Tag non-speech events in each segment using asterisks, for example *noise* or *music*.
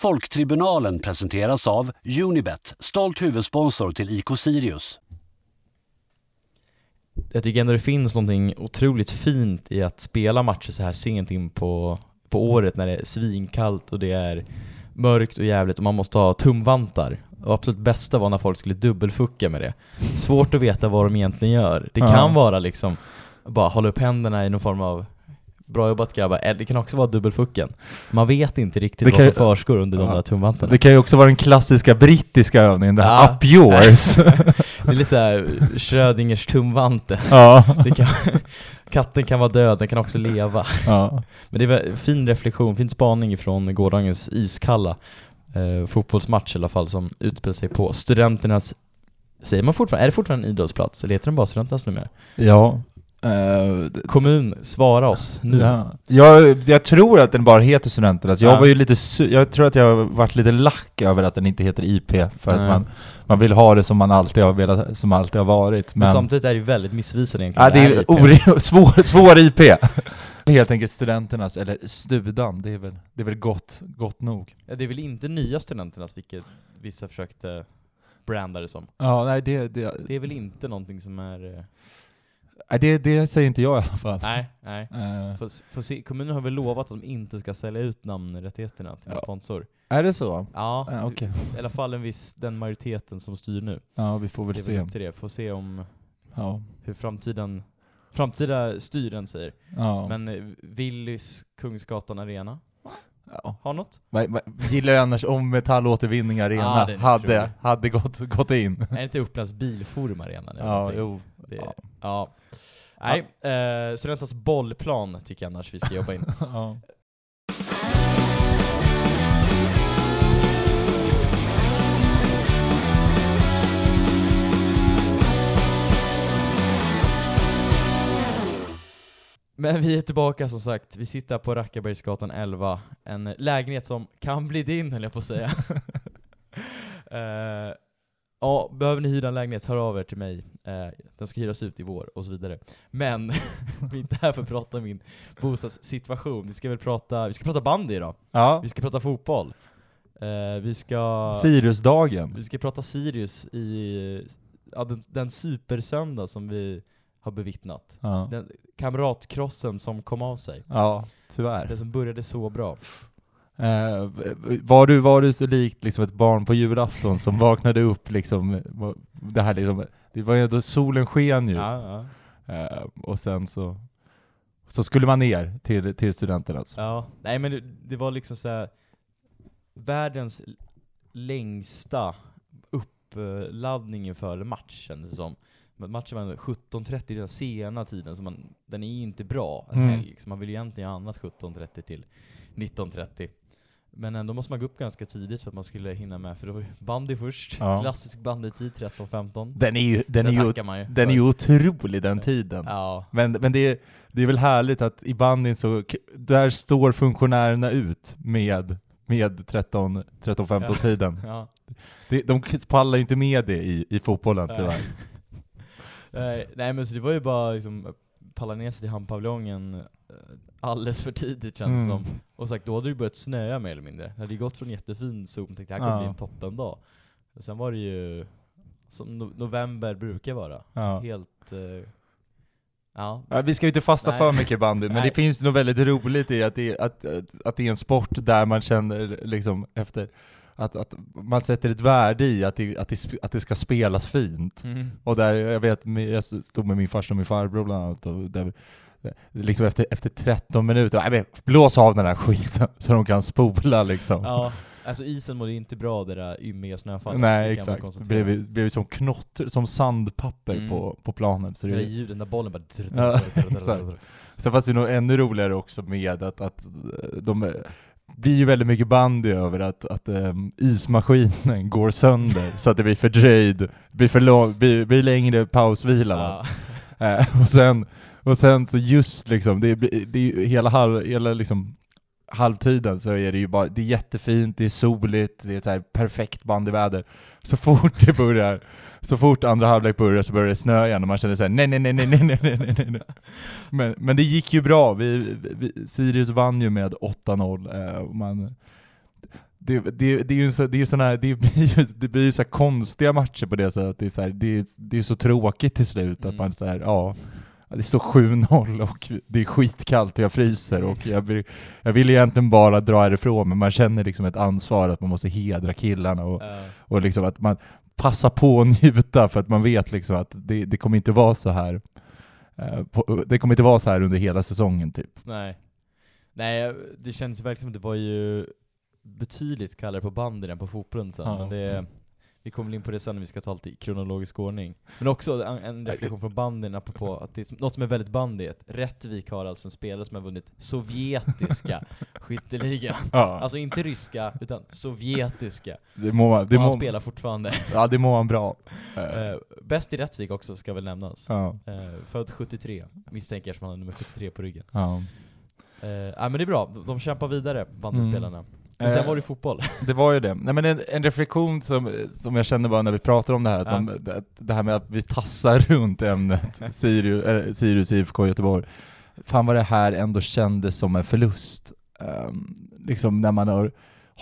Folktribunalen presenteras av Unibet, stolt huvudsponsor till IK Sirius. Jag tycker ändå det finns någonting otroligt fint i att spela matcher så här sent in på, på året när det är svinkallt och det är mörkt och jävligt och man måste ha tumvantar. Och absolut bästa var när folk skulle dubbelfucka med det. Svårt att veta vad de egentligen gör. Det Ja. kan vara liksom bara hålla upp händerna i någon form av Bra jobbat grabbar, det kan också vara dubbelfucken. Man vet inte riktigt Det vad som försiggår under de Ja. där tumvantarna. Det kan ju också vara den klassiska brittiska övningen, det här Ja. up yours. *laughs* Det är lite såhär Schrödingers tumvante. *laughs* ja. Kan, katten kan vara död, den kan också leva. ja. Men det var fin reflektion, fin spaning från gårdagens iskalla eh, fotbollsmatch i alla fall som utspelar sig på studenternas Säger man fortfarande, är det fortfarande en idrottsplats eller heter den bara studenternas numera? Ja. Eh, Kommun, svara oss nu. Ja. Jag, jag tror att den bara heter Studenternas. Jag Ja. var ju lite jag tror att jag har varit lite lack över att den inte heter IP, för att man, man vill ha det som man alltid har velat, som alltid har varit. Men, Men, samtidigt är det ju väldigt missvisande egentligen. ja, det är ore- *laughs* svår, svår IP. *laughs* Helt enkelt Studenternas, eller Studan, det är väl, det är väl gott, gott nog. Ja, det är väl inte nya studenternas, vilket vissa försökte branda det som. Ja, nej det, det, Det är väl inte någonting som är... nej, det, det säger inte jag i alla fall. Nej, nej. Eh, Får, får se, kommunen har väl lovat att de inte ska sälja ut namnrättigheterna till en Ja. sponsor. är det så? Ja, Ja, okej. i alla fall en viss, den majoriteten som styr nu. Ja, vi får väl Det se. upp till det, får se om Ja. hur framtiden, framtida styren säger. Ja. Men eh, Willys Kungsgatan Arena, ja. har något? Va- Gillar jag annars om Metallåtervinning Arena Ja, hade, hade gått, gått in. Är det inte Upplands Bilforum Arena? Ja, jo. Det, Ja. ja. Nej, eh, Studentas bollplan tycker jag annars vi ska jobba in. *laughs* Ja. Men vi är tillbaka som sagt, vi sitter på Rackabergsgatan 11, en lägenhet som kan bli din höll jag på att säga. *laughs* Eh, ja, behöver ni hyra en lägenhet, hör av er till mig. Eh, den ska hyras ut i vår och så vidare. Men *laughs* vi är inte här för att prata om min bostadssituation. Vi ska väl prata, vi ska prata bandy idag. ja. Vi ska prata fotboll. Eh, vi ska... Siriusdagen. Vi ska prata Sirius i ja, den, den supersöndag som vi har bevittnat. Ja. Den kamratkrossen som kom av sig. ja, tyvärr. Den som började så bra. Eh, var, du, var du så likt liksom ett barn på julafton som vaknade upp liksom, det här liksom, det var ju då solen sken ju. Ja, ja. Eh, och sen så, så skulle man ner till, till studenternas. ja. Nej men det, det var liksom så här världens längsta uppladdning inför match kändes det som. Matchen var ändå 17.30 den sena tiden, så man, den är ju inte bra en Mm. helg. Så man vill ju egentligen ha annat 17.30 till 19.30. Men ändå måste man gå upp ganska tidigt för att man skulle hinna med, för då var det bandy först. Ja. Klassisk bandytid 13.15. Den är ju, den är ju, ju. den är ju otrolig den tiden. Ja. Men, men det, är, det är väl härligt att i bandyn så, där står funktionärerna ut med, med 13, 13-15 Ja. ja. De pallar ju inte med det i, i fotbollen tyvärr. *laughs* Nej, nej men så det var ju bara liksom palla ner sig till hamnpaviljongen eh, alldeles för tidigt känns det Mm. som. Och sagt, då hade det börjat snöa mer eller mindre. Det hade gått från jättefin sol, tänkte det här kommer Ja. bli en toppendag. Och sen var det ju som no- november brukar vara. Ja. Helt... eh, ja. Ja, vi ska ju inte fastna Nej. för mycket i bandy, men det finns något väldigt roligt i att det, att, att, att det är en sport där man känner liksom efter att, att man sätter ett värde i att det, att, det, att det ska spelas fint. Mm. Och där, jag vet, jag stod med min farsa och min farbror bland annat, och där, liksom efter, efter 13 minuter, nej blås av den här skiten *laughs* så de kan spola liksom. Ja, alltså isen mådde inte bra det där ymmiga snöfallet. Nej exakt, det blev, blev som knott, som sandpapper Mm. på, på planen. Så Det det, där ljuden när bollen bara... *laughs* Ja, exakt. Sen fanns det nog ännu roligare också med att, att de blir ju väldigt mycket bandy över att, att um, ismaskinen går sönder så att det blir fördröjd, blir för lång, blir, blir längre pausvila. Ja. *laughs* Eh, och, sen, och sen så just liksom, det, det är ju hela, halv, hela liksom halvtiden så är det ju bara, det är jättefint, det är soligt, det är så perfekt bandyväder. Så fort det börjar, så fort andra halvlek börjar så börjar det snöa igen och man känner såhär nej nej nej nej nej nej nej nej nej. Men, men det gick ju bra, vi, vi, Sirius vann ju med 8-0. Eh, man, det, det, det är ju så, det är såna här, det blir ju, det blir ju så konstiga matcher på det sättet, det är så här, det, är, det är så tråkigt till slut Mm. att man så här, ja, det står 7-0 och det är skitkallt och jag fryser och jag vill, jag vill egentligen bara dra härifrån men man känner liksom ett ansvar att man måste hedra killarna och, Ja. och liksom att man passar på att njuta för att man vet liksom att det, det kommer inte vara så här eh, på, det kommer inte vara så här under hela säsongen typ. Nej. Nej, det känns verkligen som att det var ju betydligt kallare på bandy än på fotbollen sen, Ja. men det, vi kommer in på det sen när vi ska ta allt i kronologisk ordning. Men också en, en reflektion från bandyn apropå att det är som- något som är väldigt bandy, att Rättvik har alltså en spelare som har vunnit sovjetiska *laughs* skytteligan. Ja, Alltså inte ryska, utan sovjetiska. det må, man- det och han må, spelar fortfarande. ja, det mår man bra. Eh, bäst i Rättvik också, ska väl nämnas. ja, Eh, född 73, misstänker jag som han har nummer 73 på ryggen. ja. Ja men det är bra, de kämpar vidare, bandyspelarna. Men sen Eh, var det fotboll. *laughs* Det var ju det. Nej men en, en reflektion som, som jag kände bara när vi pratade om det här, att Ja. de, det, det här med att vi tassar *laughs* runt ämnet *laughs* Sirius, äh, Sirius IFK Göteborg. Fan vad det här ändå kändes som en förlust. Ehm, liksom när man har,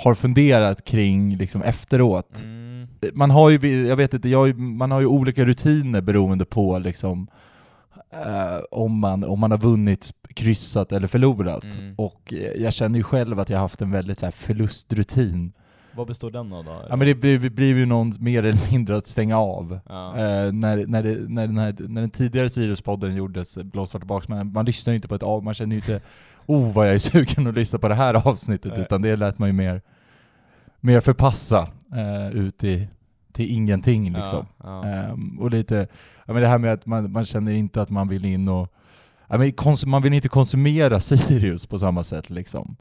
har funderat kring liksom efteråt. Mm. Man har ju, jag vet inte, jag, man har ju olika rutiner beroende på liksom eh, om, man, om man har vunnit, kryssat eller förlorat. Mm. Och eh, jag känner ju själv att jag har haft en väldigt så här förlustrutin. Vad består den av då? Ja men det blir, blir ju någon mer eller mindre att stänga av. Ja. Eh, när, när, det, när, den här, när den tidigare Sirius-podden gjordes, Blå, svart och baks, man, man lyssnar ju inte på ett av, man känner ju inte oh vad jag är sugen att lyssna på det här avsnittet, Nej. utan det lät man ju mer, mer förpassa eh, ut i, till ingenting liksom. Ja, ja. Ehm, och lite, men det här med att man, man känner inte att man vill in och, men man vill inte konsumera *laughs* Sirius på samma sätt liksom.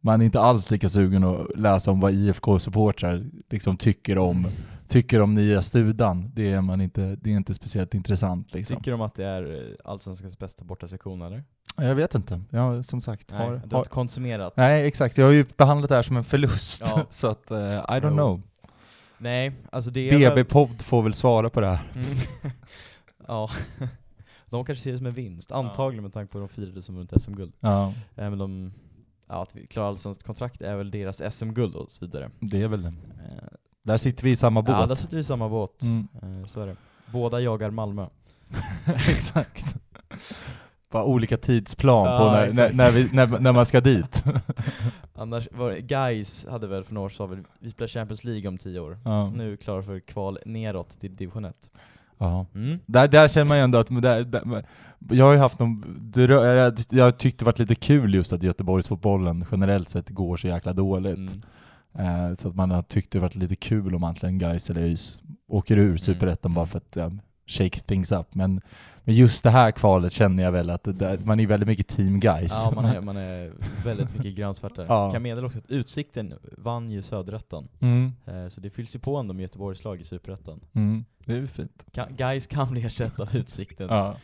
Man är inte alls lika sugen att läsa om vad IFK-supportrar liksom tycker om, tycker om nya studan. Det är man inte, det är inte speciellt intressant liksom. Tycker de att det är eh, Allsvenskans bästa bortasektion eller? Jag vet inte, jag som sagt Nej, har, du har har inte konsumerat? Nej exakt, jag har ju behandlat det här som en förlust, Ja. *laughs* så att eh, I don't Jo. know. Nej, alltså det är DB-podd får väl svara på det här. Mm. *laughs* ja. *laughs* De kanske ser det som en vinst, antagligen med tanke på att de firade som vunnit SM-guld. Ja, Eh, Men de, ja, att vi klarar allsvenskt kontrakt är väl deras SM-guld och så vidare. det är väl det. Eh, Där sitter vi i samma båt. Ja, där sitter vi i samma båt. Mm. Eh, Så är det. Båda jagar Malmö. *laughs* exakt. Bara olika tidsplan på Ja, när, när, exakt. när, vi, när, när man ska dit. *laughs* Annars var det, Guys hade väl för några år sedan, vi spelar Champions League om tio år. Ja. Nu klara för kval neråt till division 1. Ja. Mm. Där, där känner man ju ändå att, men där, där, jag har ju haft någon, jag, jag tyckte det varit lite kul just att Göteborgsfotbollen generellt sett går så jäkla dåligt. Mm. Eh, så att man har tyckt det varit lite kul om antingen Gais eller ÖIS åker ur Superettan Mm. bara för att eh, shake things up. Men, men just det här kvalet känner jag väl att där- man är väldigt mycket team Gais. Ja, man är, *laughs* man är väldigt mycket grönsvart Ja. Kan meddela också att Utsikten vann ju Söderettan. mm, Eh, Så det fylls ju på ändå med Göteborgslag i Superettan. mm, det är fint. Ka- Guys kan bli ersatta av Utsiktens. Ja.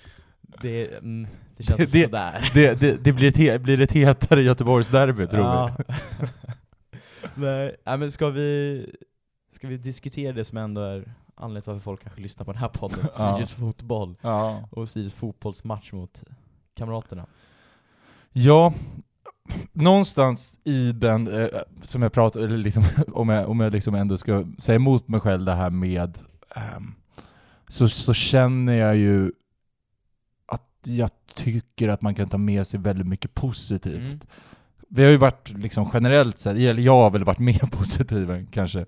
Det, mm, det känns *laughs* Det- sådär. Det, det, det blir, ett, he- blir ett hetare Göteborgsderby tror Ja. *laughs* Nej, nej, men ska vi, ska vi diskutera det som ändå är anledningen till varför folk kanske lyssnar på den här podden? *laughs* Sirius fotboll Ja. och Sirius fotbollsmatch mot Kamraterna. Ja, någonstans i den, eh, som jag pratar, eller liksom, *laughs* om jag, om jag liksom ändå ska säga emot mig själv det här med, ehm, så, så känner jag ju att jag tycker att man kan ta med sig väldigt mycket positivt. Mm. Vi har ju varit liksom generellt sett, eller jag har väl varit mer *laughs* positiv än kanske,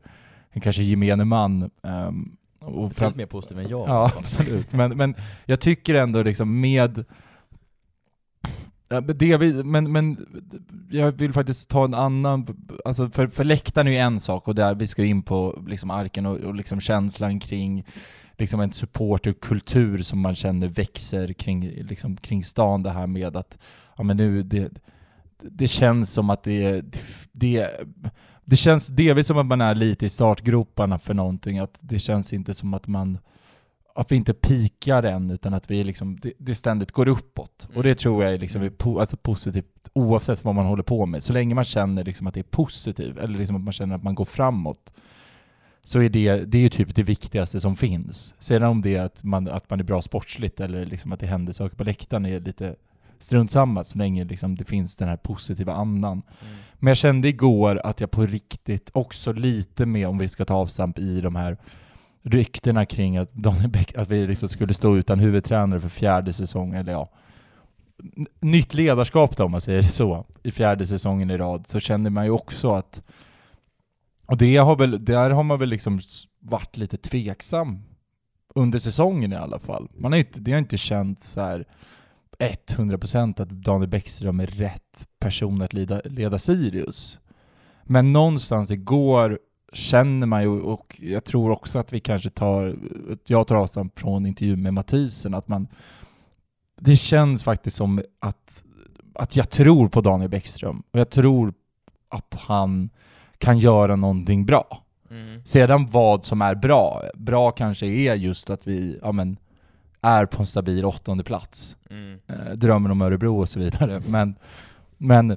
kanske gemene man. ehm, och fram- mer positiv än jag. Ja, absolut. Men, men jag tycker ändå liksom med... Det vi, men, men jag vill faktiskt ta en annan, alltså för, för läktaren är ju en sak och där vi ska in på liksom arken och, och liksom känslan kring liksom en supporterkultur som man känner växer kring, liksom, kring stan, det här med att ja, men nu, det, det känns som att det, det, det känns delvis som att man är lite i startgroparna för någonting, att det känns inte som att man att vi inte pikar än, utan att vi liksom, det, det ständigt går uppåt. Och det tror jag är liksom är po, alltså positivt oavsett vad man håller på med. Så länge man känner liksom att det är positivt, eller liksom att man känner att man går framåt, så är det, det är typ det viktigaste som finns. Sedan om det är att man, att man är bra sportsligt eller liksom att det händer saker på läktaren är lite strunt samma så länge liksom det finns den här positiva andan. Mm. Men jag kände igår att jag på riktigt också lite mer, om vi ska ta avstamp i de här ryktena kring att Daniel Bäck, att vi liksom skulle stå utan huvudtränare för fjärde säsongen, eller ja, nytt ledarskap då om man säger det så, i fjärde säsongen i rad, så kände man ju också att, och det har väl, där har man väl liksom varit lite tveksam under säsongen i alla fall. Man har inte, det har inte känts så här 100% att Daniel Bäckström är rätt person att leda, leda Sirius. Men någonstans igår känner man ju, och jag tror också att vi kanske tar, jag tar avstånd från intervjun med Mathisen, att man det känns faktiskt som att, att jag tror på Daniel Bäckström och jag tror att han kan göra någonting bra. Mm. Sedan vad som är bra, bra kanske är just att vi ja, men, är på en stabil åttonde plats. Mm. Eh, drömmen om Örebro och så vidare. Men, men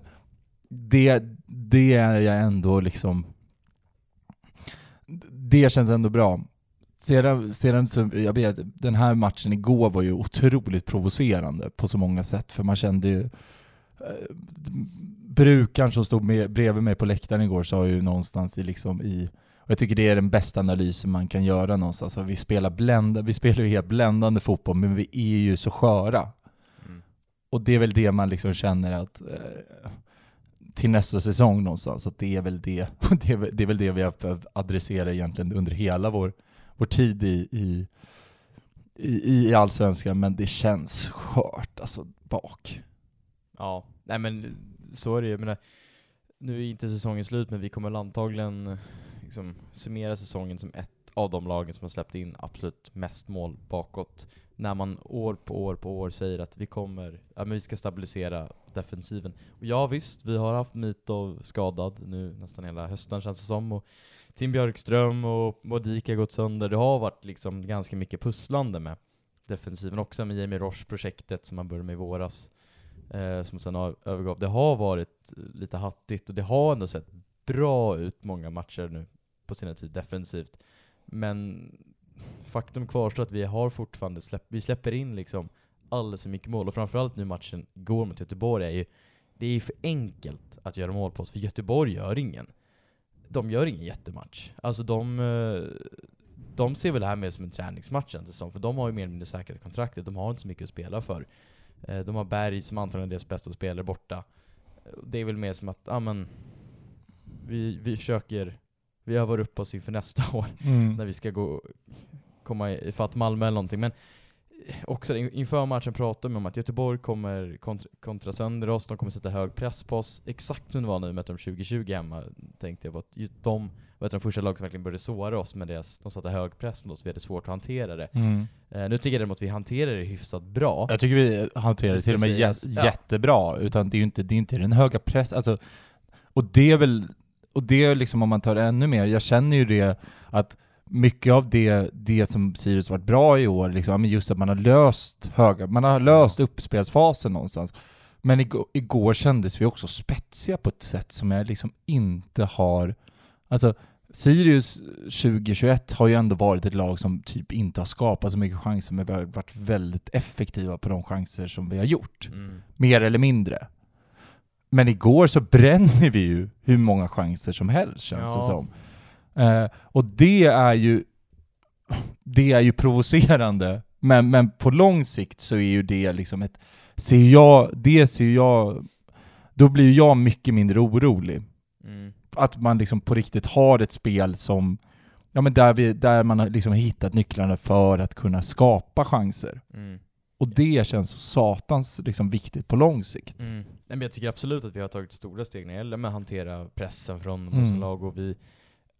det, det är jag ändå liksom... Det känns ändå bra. Sedan, sedan så, jag vet, den här matchen igår var ju otroligt provocerande på så många sätt, för man kände ju... Eh, brukaren som stod med, bredvid mig på läktaren igår sa ju någonstans i liksom i och jag tycker det är den bästa analysen man kan göra någonstans. Att vi, spelar blända, vi spelar ju helt bländande fotboll, men vi är ju så sköra. Mm. Och det är väl det man liksom känner att eh, till nästa säsong någonstans, att det är väl det, *laughs* det, är, det är väl det vi har behövt adressera egentligen under hela vår, vår tid i, i, i, i Allsvenskan, men det känns skört alltså bak. Ja, nej men så är det ju. Nu är inte säsongen slut, men vi kommer antagligen liksom, summera säsongen som ett av de lagen som har släppt in absolut mest mål bakåt. När man år på år på år säger att vi kommer, ja men vi ska stabilisera defensiven. Och ja visst, vi har haft Mitov skadad nu nästan hela hösten känns det som. Och Tim Björkström och Modika har gått sönder. Det har varit liksom ganska mycket pusslande med defensiven också, med Jamie Roche-projektet som man började med i våras eh, som sen har övergav. Det har varit lite hattigt och det har ändå sett bra ut många matcher nu på senare tid defensivt. Men faktum kvarstår att vi har fortfarande släpp, vi släpper in liksom alldeles för mycket mål. Och framförallt nu matchen går mot Göteborg är ju, det är ju för enkelt att göra mål på oss, för Göteborg gör ingen. De gör ingen jättematch. Alltså de, eh, de ser väl det här mer som en träningsmatch känns det som, för de har ju mer eller mindre säkrat kontraktet, de har inte så mycket att spela för. Eh, de har Berg som antagligen är deras bästa spelare borta. Det är väl mer som att, ja men, vi, vi försöker, vi övar upp oss inför nästa *laughs* år när vi ska gå, komma ifatt Malmö eller någonting. Men eh, också in- inför matchen pratade de om att Göteborg kommer kontra, kontra sönder oss, de kommer sätta hög press på oss. Exakt som det var när vi mötte dem 2020 hemma, tänkte jag på att just de var ett av de första lag som verkligen började såra oss med deras, de satte hög press mot oss, vi hade svårt att hantera det. Mm. Eh, nu tycker jag däremot att vi hanterar det hyfsat bra. Jag tycker vi hanterar det till och med jä- ja. jättebra, utan det är ju inte, det är inte den höga press, alltså, och det är väl, och det är liksom om man tar ännu mer, jag känner ju det att mycket av det, det som Sirius varit bra i år, liksom, just att man har löst höga, man har löst uppspelsfasen någonstans. Men igår, igår kändes vi också spetsiga på ett sätt som jag liksom inte har, alltså Sirius 2021 har ju ändå varit ett lag som typ inte har skapat så mycket chanser, men vi har varit väldigt effektiva på de chanser som vi har gjort. Mm. Mer eller mindre. Men igår så bränner vi ju hur många chanser som helst känns Ja. det som. Eh, och det är ju det är ju provocerande, men, men på lång sikt så är ju det liksom ett, ser jag, det ser jag, då blir jag mycket mindre orolig Mm. att man liksom på riktigt har ett spel som, ja men där, vi, där man har liksom hittat nycklarna för att kunna skapa chanser. Mm. Och det känns så satans liksom viktigt på lång sikt. Mm. Nej, men jag tycker absolut att vi har tagit stora steg när det gäller med att hantera pressen från Mm. motståndarlag och vi,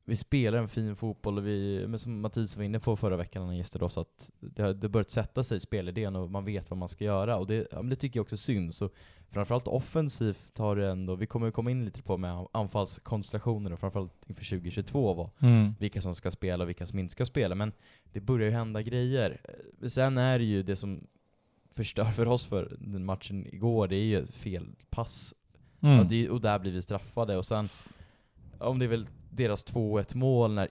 vi spelar en fin fotboll och vi, men som Mattias var inne på förra veckan när han gästade oss, att det har det börjat sätta sig i spelidén och man vet vad man ska göra. Och det, ja, men det tycker jag också syns. Och framförallt offensivt har det ändå, vi kommer ju komma in lite på med anfallskonstellationer och framförallt inför 2022 vad, Mm. vilka som ska spela och vilka som inte ska spela. Men det börjar ju hända grejer. Eh, Sen är det ju det som förstör för oss för den matchen igår, det är ju ett felpass. Mm. Och, det, och där blir vi straffade. Och sen, om det är väl deras 2-1 mål när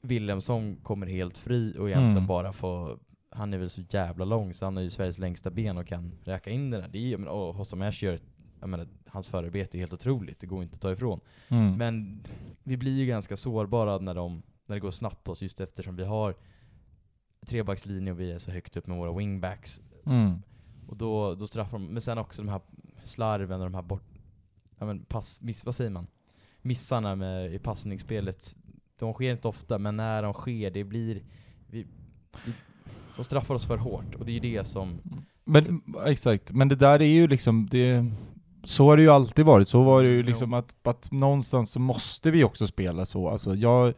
Williamson kommer helt fri och egentligen Mm. bara får han är väl så jävla lång så han har ju Sveriges längsta ben och kan räka in den där. Det är ju, men, och Hossam Ash gör, jag menar, hans förarbete är helt otroligt, det går inte att ta ifrån. Mm. Men vi blir ju ganska sårbara när, de, när det går snabbt på oss, just eftersom vi har trebackslinje och vi är så högt upp med våra wingbacks. Mm. Och då, då straffar de, men sen också de här slarven och de här bort, ja men pass, miss, vad säger man? Missarna med, i passningsspelet, de sker inte ofta, men när de sker, det blir, vi, vi, de straffar oss för hårt, och det är ju det som, Men, exakt, men det där är ju liksom, det, så har det ju alltid varit. Så var det ju Jo. liksom att, att någonstans så måste vi också spela så. Alltså jag,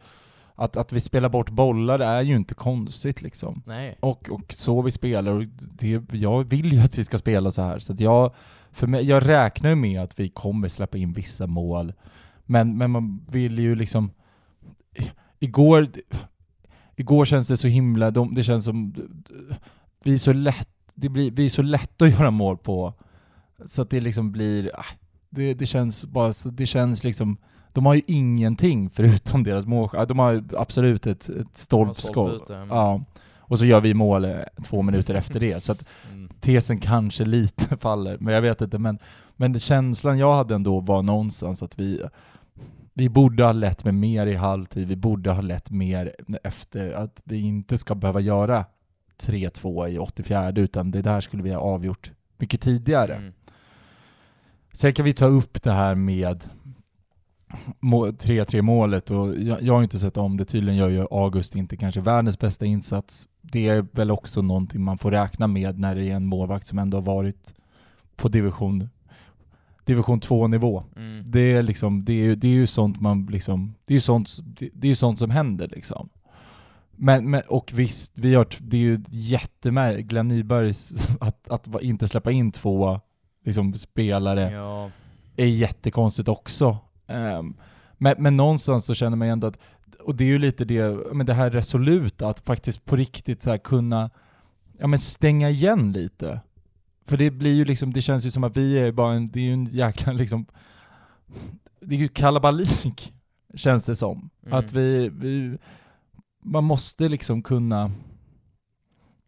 att, att vi spelar bort bollar är ju inte konstigt liksom. nej. Och, och så vi spelar, och det, jag vill ju att vi ska spela så här. Så jag, för mig, jag räknar ju med att vi kommer släppa in vissa mål. Men, men man vill ju liksom... Igår, igår känns det så himla... De, det känns som... Vi är så lätt, det blir, vi är så lätt att göra mål på. Så att det liksom blir... ah, Det, det känns bara det känns liksom... De har ju ingenting förutom deras mål. De har absolut ett, ett stolpskott. Ja. Och så gör vi mål eh, två minuter efter det. Så att *laughs* Mm. tesen kanske lite *laughs* faller, men jag vet inte. Men, men känslan jag hade ändå var någonstans att vi, vi borde ha lett med mer i halvtid, vi borde ha lett mer efter, att vi inte ska behöva göra 3-2 i 84 utan det där skulle vi ha avgjort mycket tidigare. Mm. Sen kan vi ta upp det här med 3-3 målet och jag, jag har inte sett om det. Tydligen gör ju August inte kanske världens bästa insats. Det är väl också någonting man får räkna med när det är en målvakt som ändå har varit på division, division 2-nivå. Mm. Det är liksom, det är, det är ju sånt man liksom, det är ju sånt, det, det är sånt som händer liksom. Men, men, och visst, vi har, det är ju jättemärkligt, Glenn Nybergs, *laughs* att, att inte släppa in två liksom, spelare Ja. är jättekonstigt också. Ehm, men, men någonstans så känner man ju ändå att, och det är ju lite det, men det här resoluta, att faktiskt på riktigt så kunna ja, men stänga igen lite. För det blir ju liksom, det känns ju som att vi är bara en, det är ju en jäkla liksom, det är ju kalabalik, känns det som. Mm. Att vi, vi, man måste liksom kunna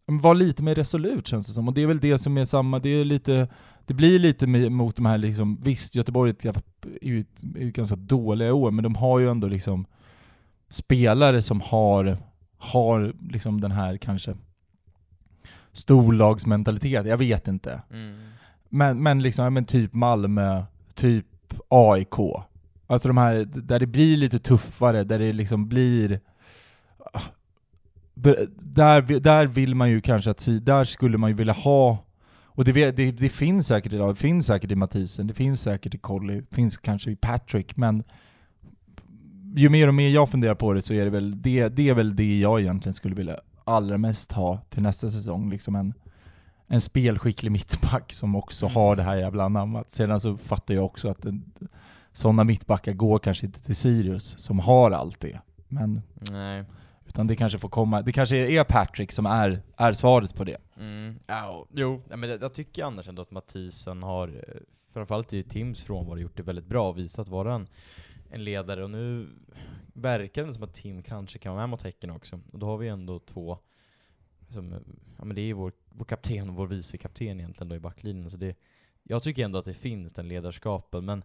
vara lite mer resolut känns det som. Och det är väl det som är samma, det är lite, det blir lite mot de här liksom, visst Göteborg är, ett, ju ett ganska dåliga år, men de har ju ändå liksom spelare som har, har liksom den här kanske storlagsmentalitet, jag vet inte. Mm. Men, men liksom, men typ Malmö, typ AIK. Alltså de här, där det blir lite tuffare, där det liksom blir... Där, där vill man ju kanske att, där skulle man ju vilja ha, och det, det, det finns säkert idag, det finns säkert i Mathisen, det finns säkert i Colley, det finns kanske i Patrick, men ju mer och mer jag funderar på det så är det väl det, det är väl det jag egentligen skulle vilja allra mest ha till nästa säsong, liksom en en spelskicklig mittback som också har det här jävla anammat. Sedan så fattar jag också att en, sådana mittbackar går kanske inte till Sirius, som har allt det. Men, Nej utan det kanske får komma, det kanske är Patrick som är, är svaret på det. Mm. Ja, jo. ja, men jag, jag tycker annars ändå att Mathisen har, eh, framförallt i Tims frånvaro, gjort det väldigt bra och visat vara en, en ledare. Och nu verkar det som att Tim kanske kan vara med mot Häcken också. Och då har vi ändå två, som, eh, ja men det är ju vår, vår kapten och vår vice kapten egentligen då i backlinjen. Så det, jag tycker ändå att det finns den ledarskapen, men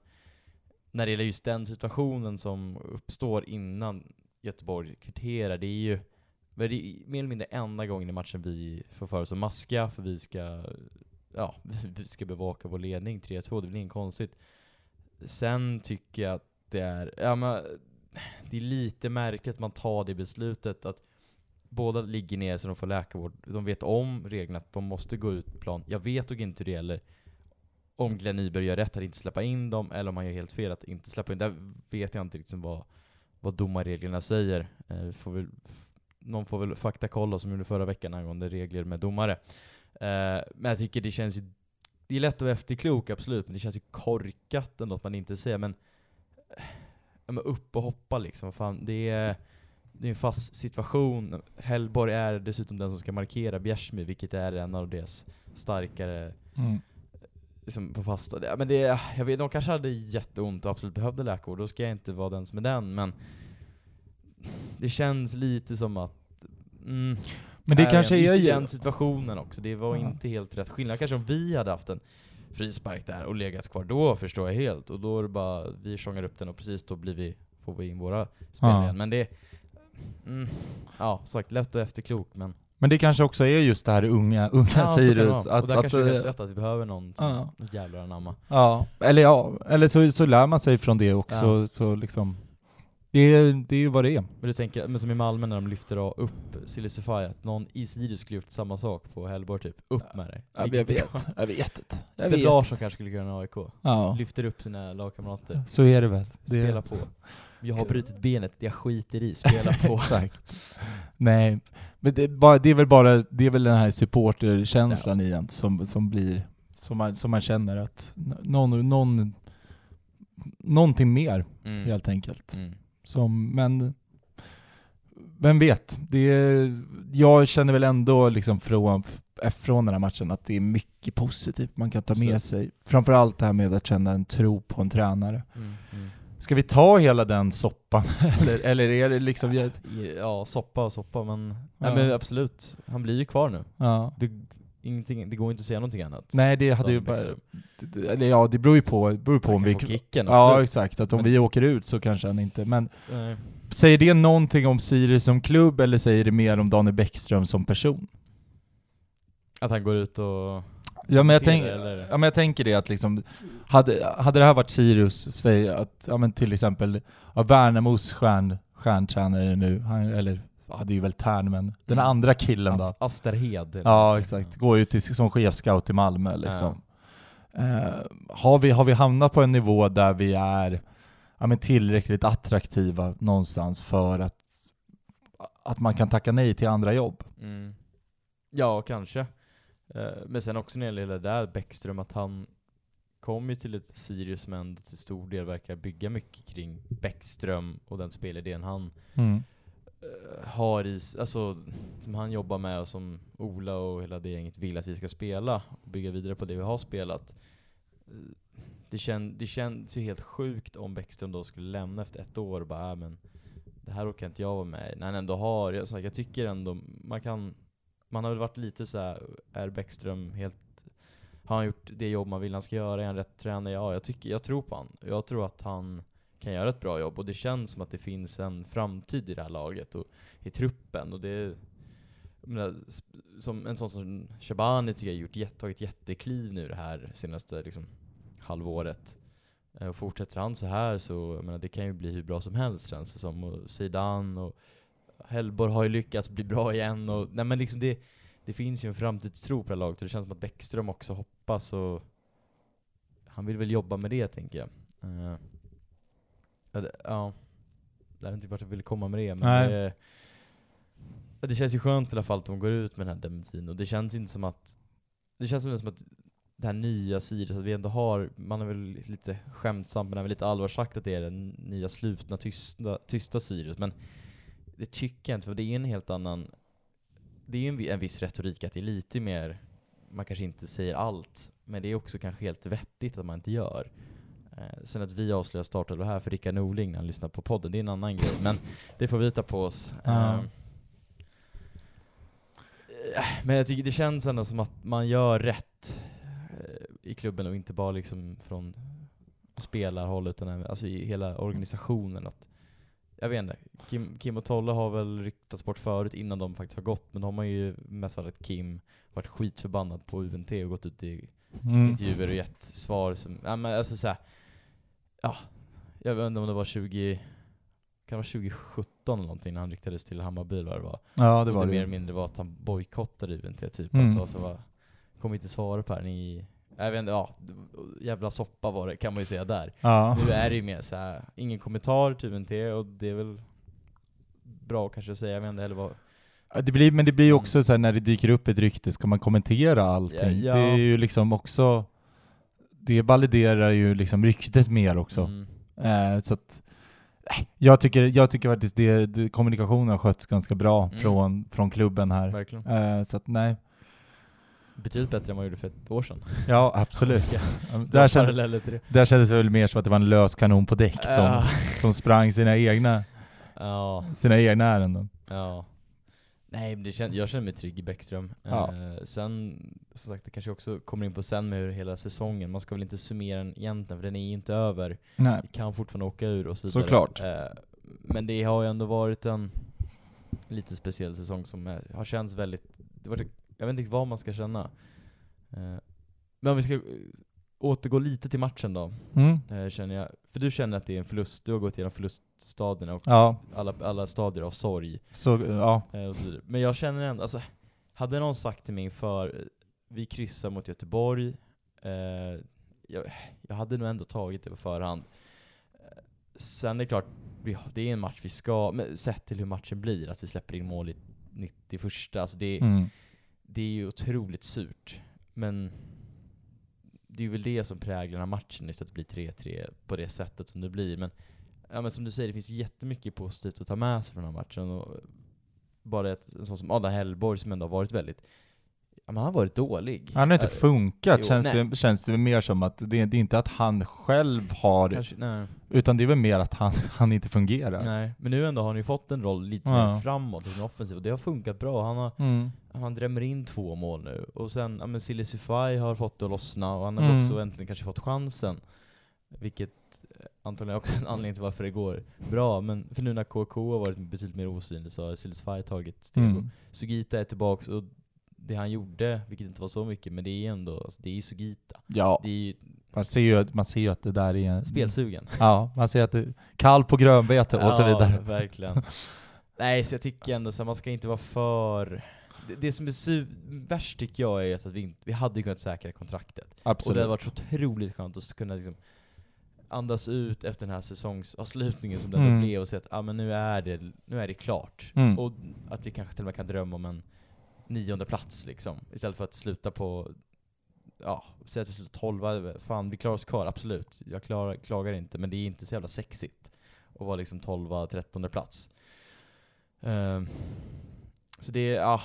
när det gäller just den situationen som uppstår innan Göteborg kvitterar, det är ju men det är mer eller mindre enda gången i matchen vi får för oss att maska, för vi ska, ja, *laughs* vi ska bevaka vår ledning 3-2, det blir inget konstigt. Sen tycker jag att det är, ja men, det är lite märkligt att man tar det beslutet att båda ligger ner så de får läkarvård. De vet om reglerna att de måste gå ut på plan. Jag vet dock inte hur det gäller om Glenn Nyberg gör rätt att inte släppa in dem, eller om han gör helt fel att inte släppa in. Där vet jag inte riktigt vad, vad domarreglerna säger. Eh, får väl, någon får väl faktakolla som gjorde förra veckan angående regler med domare. Eh, men jag tycker det känns ju, det är lätt att vara efterklok absolut, men det känns ju korkat ändå att man inte säger men, eh, ja, men upp och hoppa liksom. Fan, det är, det är en fast situation. Hellborg är dessutom den som ska markera Bjärsmyr, vilket är en av deras starkare mm liksom på fasta. Ja, men det, jag vet, de kanske hade jätteont och absolut behövde läkarvård, då ska jag inte vara den som är den, men det känns lite som att mm, Men det Nej, kanske är ju... den situationen också, det var Ja. inte helt rätt. Skillnad kanske om vi hade haft en frispark där och legat kvar, då förstår jag helt. Och då är det bara, vi tjongar upp den och precis då blir vi, får vi in våra spel Ja. igen. Men det, mm, ja sagt, lätt och efterklok men... Men det kanske också är just det här unga, unga Ja, Sirius. vara. och där Att, kanske du är helt att, rätt att vi behöver någon som Ja. ja. jävlar anamma. ja, eller ja, eller så, så lär man sig från det också, Ja. så liksom... Det är, det är ju vad det är. Men du tänker, men som i Malmö när de lyfter upp Silicify, att någon i Sirius skulle gjort samma sak på Hellborg typ. Upp med dig. jag Vilket- vet, jag vet inte. Jag Seb. Larsson kanske skulle kunna AIK. Ja, Lyfter upp sina lagkamrater. så är det väl. Det Spela på. Jag har brutit benet, jag skiter i, spela på. *laughs* Exakt. Nej, men det, är bara, det är väl bara, det är väl den här supporterkänslan igen som, som blir, som man, som man känner att någon, någon, någonting mer Mm. helt enkelt. Mm. Som, men vem vet? Det är, jag känner väl ändå liksom från, från den här matchen att det är mycket positivt man kan ta med Absolut. sig. Framförallt det här med att känna en tro på en tränare. Mm. Mm. Ska vi ta hela den soppan? *laughs* eller, eller är det liksom... jag- Ja, soppa och soppa men, Ja. nej, men absolut. Han blir ju kvar nu. Ja. Det, ingenting, det går inte att säga någonting annat. Nej, det hade ju bara... Det- ja, det beror ju på, beror på Han om vi... kicken, Ja, absolut. exakt. Att om Men- vi åker ut så kanske han inte... Men Nej. säger det någonting om Sirius som klubb eller säger det mer om Daniel Bäckström som person? Att han går ut och... Ja men jag, tänk, eller? ja, men jag tänker det att liksom, hade, hade det här varit Sirius, säg att, ja men till exempel, ja, Värnamos stjärn, stjärntränare nu, han, eller, ja det är ju väl Tern men, den Mm. andra killen då? As- Asterhed. Ja exakt, går ju till, som chefscout i Malmö liksom. Eh, har, vi, har vi hamnat på en nivå där vi är ja, men tillräckligt attraktiva någonstans för att, att man kan tacka nej till andra jobb? Mm. Ja, kanske. Eh, Men sen också när det gäller det där Bäckström, att han kom ju till ett Sirius som ändå till stor del verkar bygga mycket kring Bäckström och den spelidén han Mm. eh, har i, alltså som han jobbar med och som Ola och hela det gänget vill att vi ska spela och bygga vidare på det vi har spelat. Eh, Det, kän, det känns ju helt sjukt om Bäckström då skulle lämna efter ett år och bara äh, men det här orkar inte jag vara med i. När han ändå har, jag, så jag tycker ändå man kan, man har väl varit lite så här, är Bäckström helt har han gjort det jobb man vill han ska göra? Är han rätt tränare? Ja, jag, tycker, jag tror på han. Jag tror att han kan göra ett bra jobb och det känns som att det finns en framtid i det här laget och i truppen. Och det, menar, som en sån som Shabani tycker jag har gjort, tagit jättekliv nu det här senaste liksom, halvåret. Eh, och fortsätter han så här så jag menar, det kan ju bli hur bra som helst känns det som. Och Zidane och Hellborg har ju lyckats bli bra igen. Och, nej men liksom det, det finns ju en framtidstro på det här laget och det känns som att Bäckström också hoppas och han vill väl jobba med det tänker jag. Eh, ja, det, ja. Jag vet inte vart jag vill komma med det men Nej. det, det känns ju skönt i alla fall att de går ut med den här dementin och det känns inte som att det känns som att det här nya Sirius, att vi ändå har, man har väl lite skämtsamt men även lite allvar sagt att det är den nya slutna, tysta, tysta Sirius, men det tycker jag inte, för det är en helt annan, det är ju en, en viss retorik att det är lite mer, man kanske inte säger allt, men det är också kanske helt vettigt att man inte gör. Eh, sen att vi avslöjar startelva här för Rickard Norling när han lyssnar på podden, det är en annan grej, men det får vi ta på oss. Eh, eh, men jag tycker det känns ändå som att man gör rätt eh, i klubben och inte bara liksom från spelarhåll utan även, alltså i hela organisationen. Att, jag vet inte, Kim, Kim och Tolle har väl ryktats bort förut innan de faktiskt har gått, men de har ju mest att Kim varit skitförbannad på UNT och gått ut i Mm. intervjuer och gett svar som, ja men alltså såhär, ja, jag vet inte om det var 20, kan det vara 2017 eller någonting när han ryktades till Hammarby eller vad det var. Ja det och var det mer det. eller mindre var att han bojkottade UNT typ, Mm. att det var kommer inte svara på här, ni, jag vet inte, ja, jävla soppa var det kan man ju säga där. Ja. Nu är det ju mer så här, ingen kommentar till UNT och det är väl bra kanske att säga, jag vet inte heller vad, Det blir, men det blir ju också så här, när det dyker upp ett rykte, ska man kommentera allting? Ja, ja. Det är ju liksom också, det validerar ju liksom ryktet mer också. Mm. Eh, så att, jag tycker, jag tycker faktiskt det, det, kommunikationen har skötts ganska bra Mm. från, från klubben här. Eh, så att nej, Betydligt bättre än vad jag gjorde för ett år sedan. ja absolut. Där, känd, det. där kändes det väl mer som att det var en lös kanon på däck som, Ja. som sprang sina egna, *laughs* Ja, sina egna ärenden. ja. Nej, det kän, jag känner mig trygg i Bäckström. Ja. Eh, sen, som sagt, det kanske också kommer in på sen med hur hela säsongen, man ska väl inte summera den egentligen, för den är ju inte över. Nej. Vi kan fortfarande åka ur och så vidare. Såklart. Eh, men det har ju ändå varit en lite speciell säsong som är, har känts väldigt, det var, jag vet inte vad man ska känna. Eh, men om vi ska eh, återgå lite till matchen då, Mm. eh, känner jag. För du känner att det är en förlust, du har gått igenom förluststadierna och Ja, alla, alla stadier av sorg. så ja. Så. Men jag känner ändå, alltså, hade någon sagt till mig inför, vi kryssar mot Göteborg, eh, jag, jag hade nog ändå tagit det på förhand. Sen är det klart, det är en match vi ska, sett till hur matchen blir, att vi släpper in mål i 91, alltså det, Mm. Det är ju otroligt surt. Men det är väl det som präglar matchen, just att det blir 3-3 på det sättet som det blir. Men, ja, men som du säger, det finns jättemycket positivt att ta med sig från den här matchen. Och bara ett, en sån som Adam Hellborg som ändå har varit väldigt, men han har varit dålig. Han har inte funkat, jo, känns, det, känns det mer som att det, det är inte att han själv har, Kanske, utan det är väl mer att han, *laughs* han inte fungerar. nej. Men nu ändå har han ju fått en roll lite Ja. mer framåt i sin offensiv, och det har funkat bra. Han har Mm. Han drämmer in två mål nu, och sen, ja men Silly Sifai har fått det att lossna, och han har Mm. också äntligen kanske fått chansen. Vilket eh, antagligen också är en anledning till varför det går bra, men för nu när KK har varit betydligt mer osynlig så har Silly Sifai tagit steg. Mm. Sugita är tillbaks, och det han gjorde, vilket inte var så mycket, men det är ändå, alltså, det är Sugita. Ja, Det är ju man ser, ju, att- man ser ju att det där är... spelsugen. *laughs* Ja, man ser att det är kall på grönbete och så vidare. Ja, verkligen. *laughs* Nej, så jag tycker ändå så här, man ska inte vara för... Det, det som är su- värst tycker jag är att vi, inte, vi hade kunnat säkra kontraktet. Och det Absolut. hade varit så otroligt skönt att kunna liksom andas ut efter den här säsongsavslutningen som det Mm. blev och se att ah, men nu, är det, nu är det klart. Mm. Och att vi kanske till och med kan drömma om en nionde plats liksom. Istället för att sluta på, ja, säg att vi slutar tolva, fan vi klarar oss kvar, absolut. Jag klarar, klagar inte, men det är inte så jävla sexigt att vara liksom tolva, trettonde plats. Ehm, så det är, ja,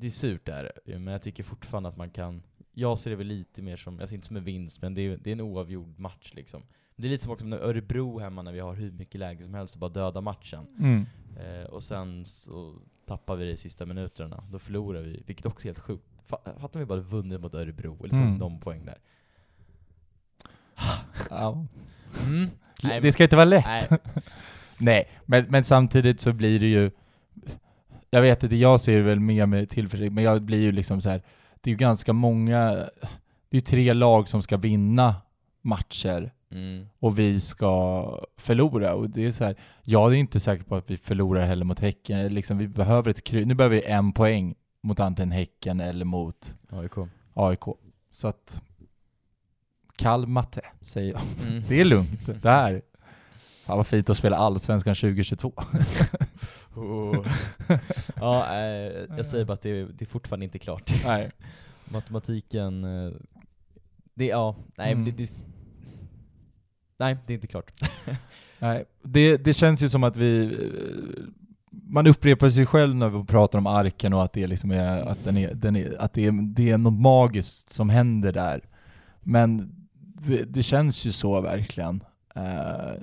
det är surt där, men jag tycker fortfarande att man kan, jag ser det väl lite mer som, jag ser inte som en vinst, men det är, det är en oavgjord match liksom. Det är lite som också med Örebro hemma när vi har hur mycket läge som helst och bara döda matchen. Mm. Eh, och sen så tappar vi det i sista minuterna. Då förlorar vi, vilket också är helt sjukt. Fa- Fattar vi bara vunnit mot Örebro, eller tog Mm. de poäng där. *laughs* Ja. Mm. Nej, Det ska inte vara lätt. Nej, *laughs* Nej, men, men samtidigt så blir det ju... Jag vet inte, jag ser väl mer med tillförsikt, men jag blir ju liksom så här. Det är ju ganska många... Det är ju tre lag som ska vinna matcher mm. och vi ska förlora. Och det är så här, jag är inte säker på att vi förlorar heller mot Häcken. Liksom, vi behöver ett kry- Nu behöver vi en poäng mot antingen Häcken eller mot AIK. AIK. Så att... Kall matte, säger jag. Mm. Det är lugnt. Det här... Fan vad fint att spela Allsvenskan 2022. *laughs* Oh. ja, eh, jag säger bara att det är, det är fortfarande inte klart. Nej. *laughs* Matematiken, eh, det, ja, nej, Mm. det, det, nej, det är inte klart. *laughs* Nej, det, det känns ju som att vi... eh, Man upprepar sig själv när vi pratar om arken och att det liksom är, att den är, den är, att det är, det är något magiskt som händer där. Men det, det känns ju så verkligen.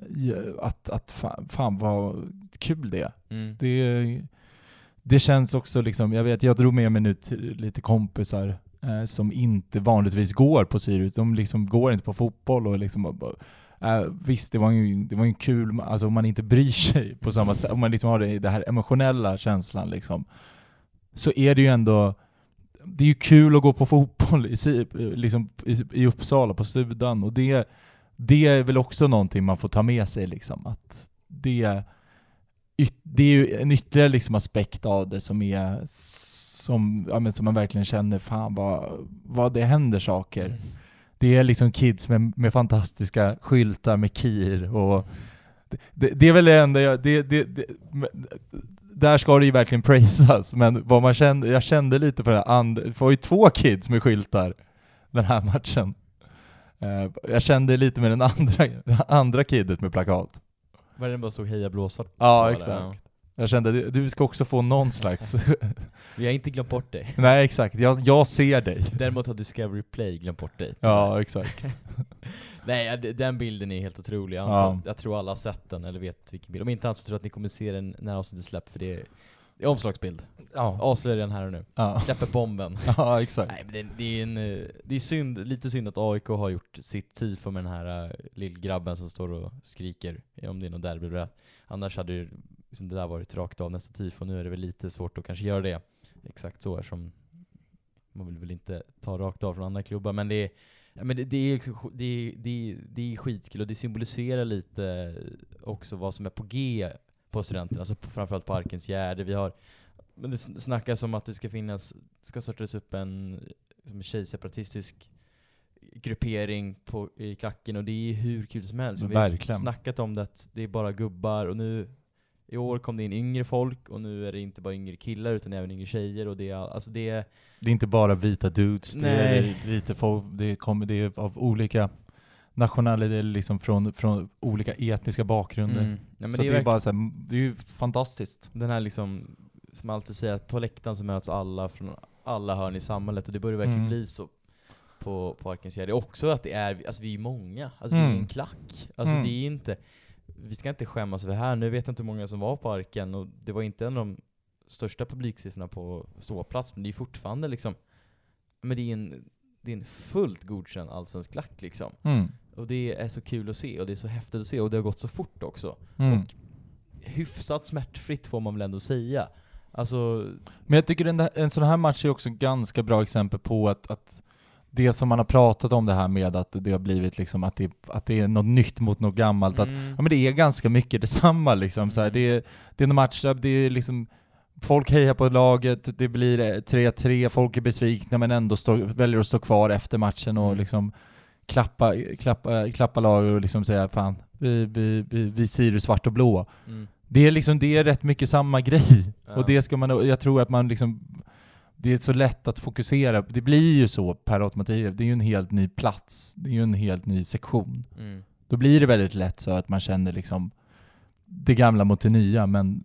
Ju- att, att fan, fan vad kul det är. Mm. Det, det känns också liksom, jag vet, jag drog med mig nu lite kompisar eh, som inte vanligtvis går på Sirius. De liksom går inte på fotboll och liksom eh, visst, det var ju, det var en kul, alltså om man inte bryr sig på samma sätt, om man liksom har det, det här emotionella känslan liksom, så är det ju ändå, det är ju kul att gå på fotboll i, liksom, i, i Uppsala på Studan och det, det är väl också någonting man får ta med sig liksom, att det det är ju en ytterligare liksom aspekt av det som är som, ja, men som man verkligen känner, fan vad, vad det händer saker. Mm. Det är liksom kids med, med fantastiska skyltar med KIR och det, det, det är väl det enda jag, det, det, det, där ska det ju verkligen praisas, men vad man kände, jag kände lite på det här, and, det var ju två kids med skyltar den här matchen. Eh, jag kände lite med den andra, *laughs* andra kidet med plakat. Var det den bara stod heja blåsvart? Ja, exakt. Jag kände, du- ska också få någon slags... *laughs* Vi har inte glömt bort dig. Nej exakt, jag, jag ser dig. Däremot har Discovery Play glömt bort dig. Ja, exakt. *laughs* Nej, ja, den bilden är helt otrolig. Jag, Ja. antar, jag tror alla har sett den, eller vet vilken bild. Om inte annat så tror jag att ni kommer se den när avsnittet släpps, för det är Det är omslagsbild. Ja. Avslöjar den här och nu. Ja, Släpper bomben. *laughs* ja exakt. Nej men det, det är en, eh, det är synd, lite synd att AIK har gjort sitt tifo med den här uh, lillgrabben som står och skriker, om det är något derby. Annars hade ju liksom det där varit rakt av nästa tifo, nu är det väl lite svårt att kanske göra det exakt så eftersom man vill väl inte ta rakt av från andra klubbar, men det är men det, det, är, det, är- det, är- det är skitkul och det symboliserar lite också vad som är på G på studenterna, alltså framförallt på Arkens Gärde. Vi har, men det sn- snackas om att det ska finnas, ska startas upp en som tjejseparatistisk gruppering på, i klacken och det är hur kul som helst. Men Vi har verkligen. snackat om det att det är bara gubbar och nu i år kom det in yngre folk och nu är det inte bara yngre killar utan även yngre tjejer och det är, alltså det är Det är inte bara vita dudes, det Nej. är lite folk, det kommer, det är av olika nationaliteter, liksom från, från olika etniska bakgrunder. Mm. Ja, så det är, det är bara så här, det är ju fantastiskt. den här liksom, som alltid säger, att på läktaren så möts alla från alla hörn i samhället och det börjar verkligen Mm. bli så på, på Arkens Gärde. Också att det är, alltså vi är många, alltså vi är Mm. en klack. Alltså Mm. det är inte, vi ska inte skämmas över det här. Nu vet jag inte hur många som var på Arken och det var inte en av de största publiksiffrorna på ståplats, men det är fortfarande liksom, men det är en, det är en fullt godkänd allsvensk klack liksom. Mm. Och det är så kul att se och det är så häftigt att se och det har gått så fort också Mm. hyfsat smärtfritt får man väl ändå säga. Alltså, Men jag tycker en, en sån här match är också ganska bra exempel på att, att det som man har pratat om det här med att det har blivit liksom att det, att det är något nytt mot något gammalt, att mm, ja, men det är ganska mycket detsamma liksom. Så här, det, är, det är en match det är liksom Folk hejar på laget, det blir eh, 3-3, folk är besvikna men ändå står, väljer att stå kvar efter matchen och Mm. liksom klappa, klappa, klappa laget och liksom säga fan, vi, vi, vi, vi Sirius svart och blå. mm, Det är liksom, det är rätt mycket samma grej. Ja. Och det ska man, jag tror att man liksom, det är så lätt att fokusera. Det blir ju så per automatik, det är ju en helt ny plats. Det är ju en helt ny sektion. mm. Då blir det väldigt lätt så att man känner liksom det gamla mot det nya, men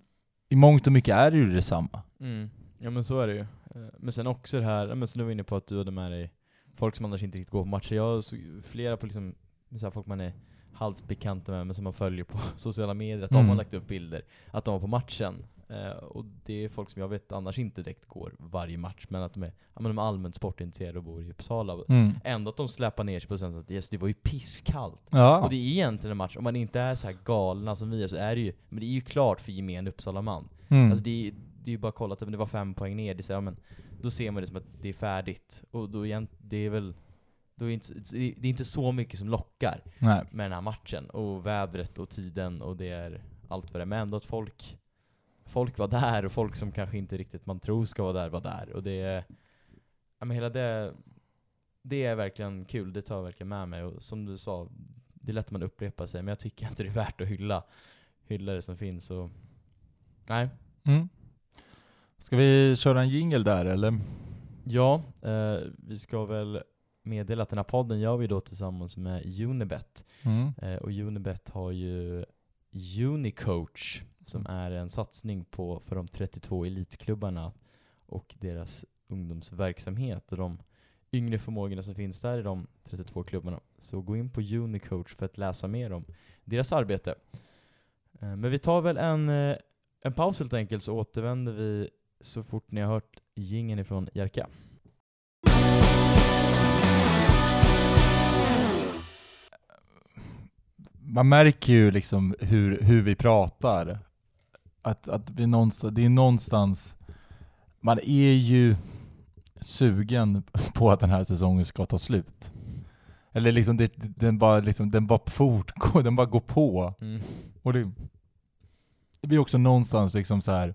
i mångt och mycket är det ju detsamma. Mm. Ja men så är det ju. Eh, Men sen också det här, men som du var inne på att du hade med dig folk som annars inte riktigt går på matcher. Jag såg flera på liksom, så här folk man är halvt bekanta med, men som man följer på *laughs* sociala medier, att de Mm. har lagt upp bilder, att de var på matchen. Eh, och det är folk som jag vet annars inte direkt går varje match, men att de är, ja, men de är allmänt sportintresserade och bor i Uppsala. Mm. Ändå att de släpar ner sig på sen att yes, det var ju pisskallt. Ja. Och det är egentligen en match, om man inte är så här galna som vi är, så är det ju, men det är ju klart för gemene Uppsala-man. Mm. Alltså det är, det är ju bara att kolla att det var fem poäng ner, det är så ja, men då ser man det som att det är färdigt. Och då igen, det är väl, då är det, inte, det är inte så mycket som lockar Nej. med den här matchen. Och vädret och tiden och det är allt vad det är. Men ändå att folk, folk var där och folk som kanske inte riktigt man tror ska vara där var där. Och det är, ja men hela det, det är verkligen kul, det tar jag verkligen med mig. Och som du sa, det är lätt att man upprepar sig, men jag tycker inte det är värt att hylla, hylla det som finns. Och, nej, Mm. Ska vi köra en jingle där eller? Ja, eh, vi ska väl meddela att den här podden gör vi då tillsammans med Unibet. Mm. Eh, och Unibet har ju Unicoach som är en satsning på för de 32 elitklubbarna och deras ungdomsverksamhet och de yngre förmågorna som finns där i de 32 klubbarna. Så gå in på Unicoach för att läsa mer om deras arbete. Eh, Men vi tar väl en, eh, en paus helt enkelt så återvänder vi så fort ni har hört gingen ifrån Jerka. Man märker ju liksom hur, hur vi pratar. Att, att vi någonstans, det är någonstans, man är ju sugen på att den här säsongen ska ta slut. Eller liksom, det, den bara liksom, den bara fortgår, den bara går på. Mm. Och det, det blir också någonstans liksom så här.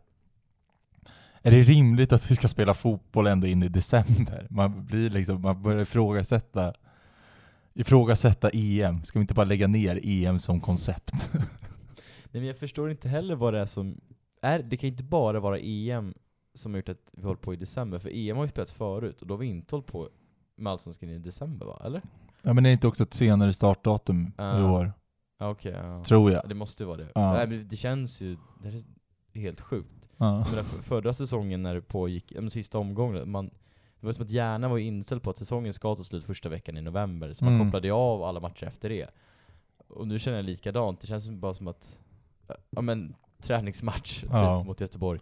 Är det rimligt att vi ska spela fotboll ända in i december? Man blir liksom, man börjar ifrågasätta ifrågasätta EM. Ska vi inte bara lägga ner EM som koncept? *laughs* Nej, men jag förstår inte heller vad det är som... Är, det kan ju inte bara vara EM som har gjort att vi håller på i december, för EM har ju spelats förut och då har vi inte hållit på med Allsvenskan i december va? Eller? ja men är det inte också ett senare startdatum i Ja. år? Okej, ja. Tror jag. Ja, Det måste ju vara det. Ja. Nej, men det känns ju... Det är helt sjukt. Jag menar, för, förra säsongen när det pågick, men sista omgången, man, det var som att hjärnan var inställd på att säsongen ska ta slut första veckan i november, så man Mm. kopplade av alla matcher efter det. Och nu känner jag likadant, det känns bara som att, ja men, träningsmatch Ja. typ mot Göteborg.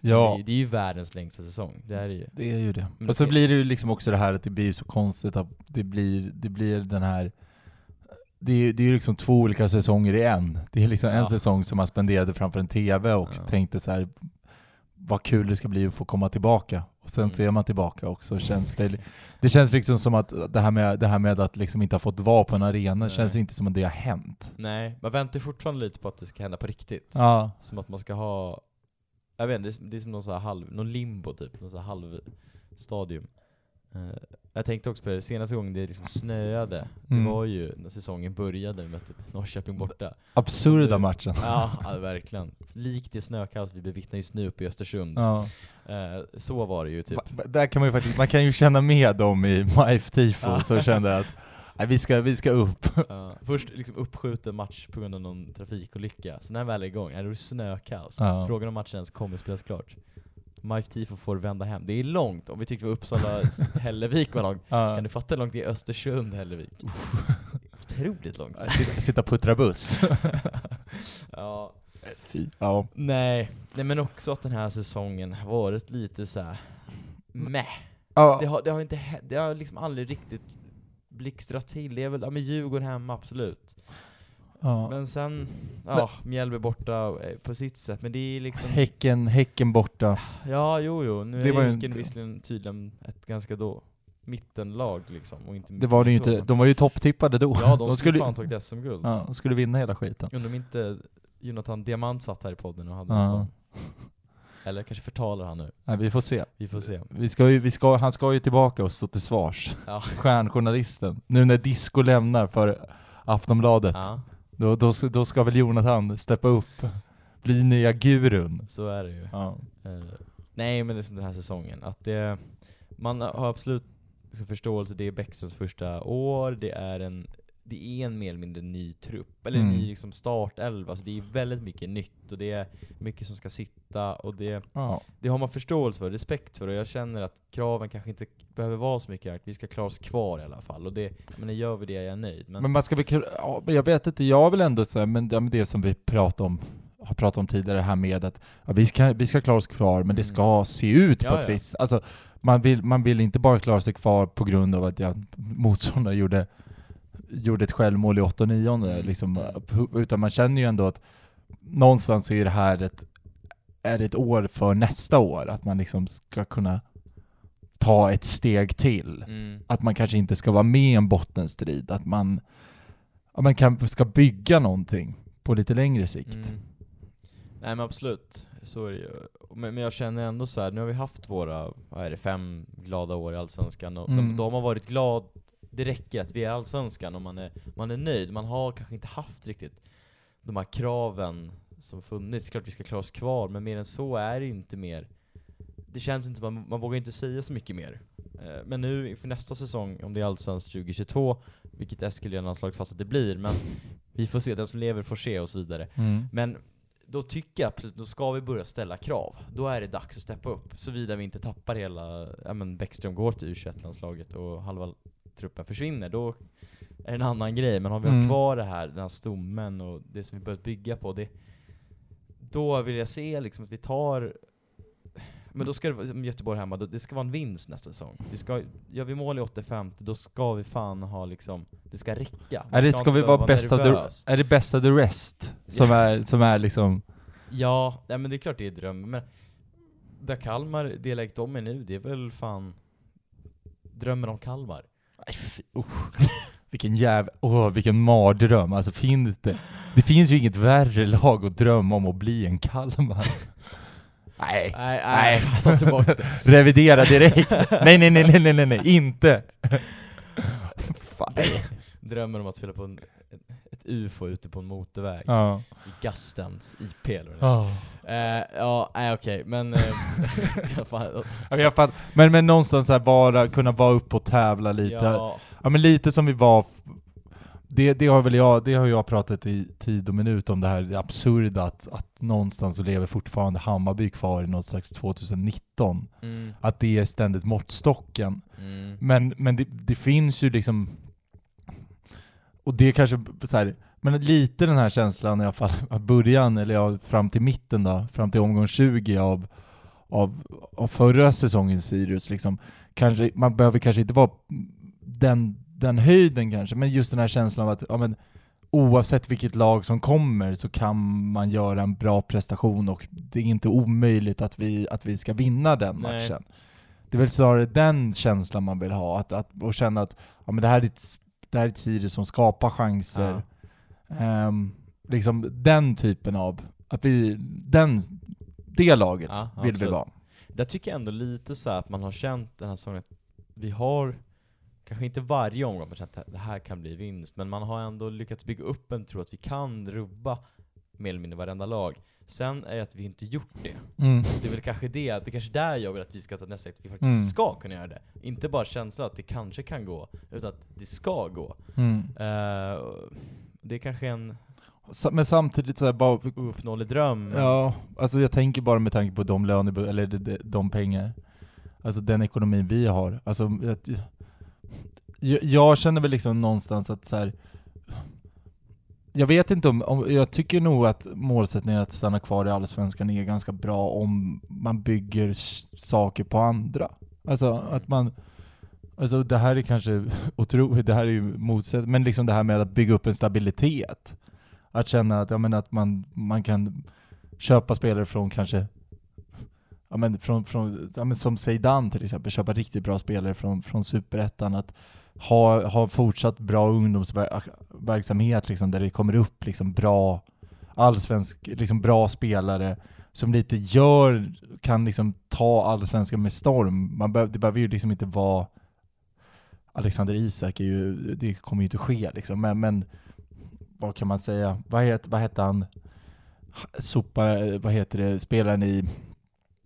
Ja. Det, är- det är ju världens längsta säsong, det är det ju. Det är ju det. Men Och så blir det ju liksom också det här att det blir så konstigt att det blir, det blir den här det är ju det är liksom två olika säsonger i en. Det är liksom en Ja. säsong som man spenderade framför en TV och Ja. tänkte så här vad kul det ska bli att få komma tillbaka. Och sen Mm. så är man tillbaka och så känns det... Det känns liksom som att det här med, det här med att liksom inte ha fått vara på en arena Nej. känns inte som att det har hänt. Nej, man väntar fortfarande lite på att det ska hända på riktigt. Ja. Som att man ska ha, jag vet inte, det är, som- någon, så halv, någon limbo typ, någon så här halvstadium. Eh, jag tänkte också på det, senaste gången det liksom snöade, Mm. det var ju när säsongen började med typ Norrköping borta. Absurda matchen. Ja, ja verkligen. Likt det snökaos vi bevittnar just nu uppe i Östersund. Ja. Eh, så var det ju typ. Där kan man ju faktiskt, man kan ju känna med dem i MIF tifo Ja. som kände att nej, vi, ska, vi ska upp. Ja, först liksom uppskjuten match på grund av någon trafikolycka, sen när den väl är igång, är det snökaos. Frågan om matchen ens kommer spelas klart. MIF Tifo får vända hem. Det är långt, om vi tyckte Uppsala Hällevik *laughs* var långt. Kan du fatta hur långt det är Östersund Hällevik? *laughs* Otroligt långt. Sitta, och puttra buss. *laughs* ja. Fy. Ja. Nej. Nej men också att den här säsongen har varit lite så här. meh. Ja. Det har, det har inte det har liksom aldrig riktigt blixtrat till. Det är väl, ja men Djurgården hemma, absolut. Ja. Men sen, ja, Mjällby borta eh, på sitt sätt, men det är liksom... Häcken, häcken borta. Ja, jo, jo. Nu Det är Häcken inte- visserligen tydligen ett ganska då mittenlag liksom, och inte Det var det ju inte, de var ju topptippade då. Ja, de, skulle fan tagit SM-guld. ja, de skulle vinna hela skiten. Undrar om inte Jonathan Diamant satt här i podden och hade Ja. en sån. Eller kanske förtalar han nu. Nej, vi får se. Vi får se. Vi ska ju, vi ska, han ska ju tillbaka och stå till svars. Ja. Stjärnjournalisten. Nu när Disco lämnar för Aftonbladet, Ja, då, då, då ska väl Jonathan steppa upp. Bli nya gurun. så är det ju. Ja. Eh, nej men det är som den här säsongen, att det, man har absolut liksom förståelse, det är Bäckströms första år, det är en det är en mer eller mindre ny trupp, eller Mm. ny liksom startelva, alltså det är väldigt mycket nytt och det är mycket som ska sitta och det, Ja. det har man förståelse för, respekt för och jag känner att kraven kanske inte behöver vara så mycket, vi ska klara oss kvar i alla fall och det, men gör vi det är jag nöjd. Men, Men man ska väl, ja, jag vet inte, jag vill ändå säga, men det, som vi pratade om, har pratat om tidigare här med att ja, vi, ska, vi ska klara oss kvar, men det Mm. ska se ut Ja, på ett ja. visst... Alltså, man vill, man vill inte bara klara sig kvar på grund av att jag, motståndare gjorde, gjorde ett självmål i 8 9 Mm. liksom, utan man känner ju ändå att någonstans är det här ett, är ett år för nästa år, att man liksom ska kunna ta ett steg till mm. att man kanske inte ska vara med i en bottenstrid, att man, ja, man kan, ska bygga någonting på lite längre sikt. Mm. Nej men absolut, så är det ju. Men, men jag känner ändå så här, nu har vi haft våra, vad är det, fem glada år i Allsvenskan och Mm. de, de har varit glad, det räcker att vi är Allsvenskan och man är, man är nöjd. Man har kanske inte haft riktigt de här kraven som funnits. Klart vi ska klara oss kvar, men mer än så är det inte mer. Det känns inte som, man, man vågar inte säga så mycket mer. Eh, Men nu inför nästa säsong, om det är Allsvenskt 2022, vilket Eskil redan har slagit fast att det blir, men *laughs* vi får se, den som lever får se och så vidare. Mm. Men då tycker jag absolut, då ska vi börja ställa krav. Då är det dags att steppa upp, såvida vi inte tappar hela, ja men Bäckström går till U21-landslaget och halva truppen försvinner, då är det en annan grej. Men om vi har Mm. kvar det här, den här stommen och det som vi börjat bygga på, det, då vill jag se liksom att vi tar men då ska det vara, som Göteborg hemma, då- det ska vara en vinst nästa säsong. Vi ska, gör vi mål i 85, då ska vi fan ha liksom, det ska räcka. Är det, inte ska vi behöva vara bäst of the, är det bäst of the rest? Som, är, som är liksom... Ja, nej, men det är klart det är drömmen, men där Kalmar, det läget de är nu, det är väl fan drömmen om Kalmar. Nej, fy, usch. *laughs* Vilken jävla... Åh, vilken mardröm. Alltså finns det... Det finns ju inget värre lag att drömma om att bli än Kalmar. *laughs* Nej. Nej, Nej. tar tillbaka det. *laughs* Revidera direkt. nej, nej, nej, nej, nej, nej, nej, inte. Fan. Drömmen om att spela på en, ufo ute på en motorväg Ja. i Gastens IP eller. Oh. Eh, Ja, nej okej, men... eh, fan, *laughs* jag fatt, men, men någonstans här bara kunna vara uppe och tävla lite. Ja. ja, men lite som vi var, det, det har väl jag, det har jag pratat i tid och minut om det här det absurda att, att någonstans så lever fortfarande Hammarby kvar i något slags 2019. mm, Att det är ständigt måttstocken. mm, Men, men det, det finns ju liksom, och det kanske så här, men lite den här känslan i alla fall, av början, eller ja, fram till mitten då, fram till omgång 20 av, av, av förra säsongens Sirius. Liksom. Kanske, man behöver kanske inte vara den, den höjden kanske, men just den här känslan av att ja, men, oavsett vilket lag som kommer så kan man göra en bra prestation och det är inte omöjligt att vi, att vi ska vinna den Nej. matchen. Det är väl snarare den känslan man vill ha, att, att, och känna att ja, men det, här är ett, det här är ett Sirius som skapar chanser. Ehm, liksom den typen av, att vi, den, det laget Ja, vill vi absolut. vara. Där tycker jag ändå lite så här att man har känt den här säsongen att vi har, kanske inte varje omgång, man känt att det här kan bli vinst, men man har ändå lyckats bygga upp en tro att vi kan rubba mer eller mindre varenda lag. Sen är det att vi inte gjort det. Mm. Det är väl kanske det, det kanske där jag vill att vi ska ta nästa steg, att vi faktiskt Mm. ska kunna göra det. Inte bara känslan att det kanske kan gå, utan att det ska gå. Mm. Eh, det är kanske en Men samtidigt så är bara, ouppnåelig dröm. ja, alltså jag tänker bara med tanke på de löner, eller de, de, pengar, alltså den ekonomin vi har. Alltså, jag, jag känner väl liksom någonstans att så här. Jag vet inte om, om, jag tycker nog att målsättningen att stanna kvar i Allsvenskan är ganska bra om man bygger saker på andra. Alltså att man, alltså det här är kanske *laughs* otroligt, det här är ju motsatt, men liksom det här med att bygga upp en stabilitet. Att känna att, jag menar, att man, man kan köpa spelare från kanske Ja men, från, från, ja men som Zeidan till exempel, köpa riktigt bra spelare från, från Superettan. Att ha, ha fortsatt bra ungdomsverksamhet liksom, där det kommer upp liksom bra allsvensk, liksom bra spelare som lite gör, kan liksom ta allsvenskan med storm. Man be det behöver ju liksom inte vara Alexander Isak, är ju, det kommer ju inte ske liksom. Men, men vad kan man säga? Vad, het, vad hette han? Sopa, vad heter det, spelaren i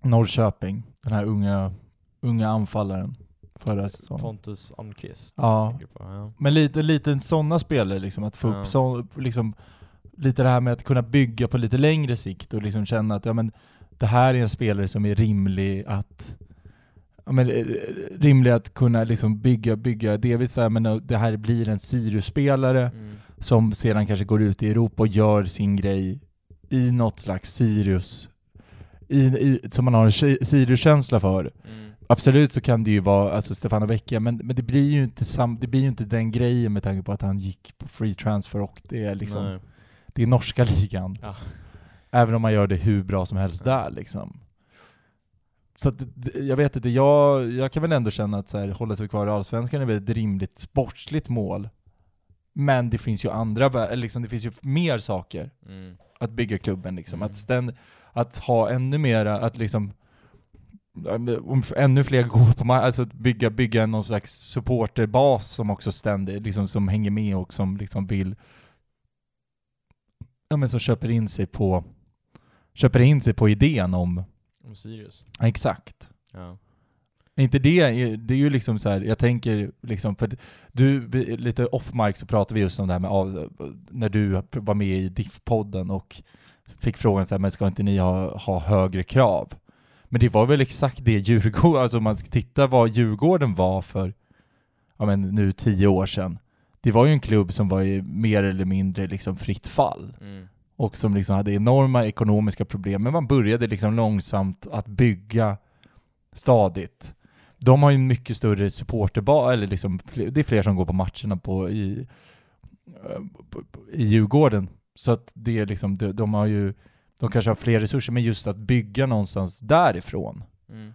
Norrköping? Den här unga, unga anfallaren förra säsongen. Pontus Almqvist. Ja. på, ja. Men lite, lite sådana spelare, liksom, att få Ja. upp så, liksom, lite det här med att kunna bygga på lite längre sikt och liksom känna att ja, men, det här är en spelare som är rimlig att ja, men, eh, rimlig att kunna liksom bygga, bygga, delvis så här, men eh, det här blir en Sirius-spelare Mm. som sedan kanske går ut i Europa och gör sin grej i något slags Sirius, i, i, som man har en Si- Sirius-känsla för. Mm. Absolut så kan det ju vara alltså Stefano Vecchia, men, men det blir ju inte sam, det blir ju inte den grejen med tanke på att han gick på free transfer och det är liksom, Nej. det är norska *laughs* ligan. Ja. Även om man gör det hur bra som helst Ja. där liksom. Så att, jag vet inte, jag, jag kan väl ändå känna att så här, hålla sig kvar i Allsvenskan är väl ett rimligt sportsligt mål. Men det finns ju andra, liksom, det finns ju mer saker Mm. att bygga klubben liksom. Mm. Att, ständ, att ha ännu mera, att liksom om ännu fler går på ma- alltså att bygga, bygga någon slags supporterbas som också ständigt, liksom som hänger med och som liksom vill ja men som köper in sig på köper in sig på idén om Om Sirius. exakt. Ja. Inte det, det är ju liksom så här, jag tänker liksom, för du, lite off mic så pratade vi just om det här med av, när du var med i DIF-podden och fick frågan så här, men ska inte ni ha, ha högre krav? Men det var väl exakt det Djurgården, *laughs* alltså om man ska titta vad Djurgården var för, ja men nu tio år sedan. Det var ju en klubb som var i mer eller mindre liksom fritt fall Mm. och som liksom hade enorma ekonomiska problem. Men man började liksom långsamt att bygga stadigt. De har ju en mycket större supporterbas, eller liksom, det är fler som går på matcherna på, i, eh, i Djurgården. Så att det är liksom, de, de har ju, de kanske har fler resurser, men just att bygga någonstans därifrån. Mm.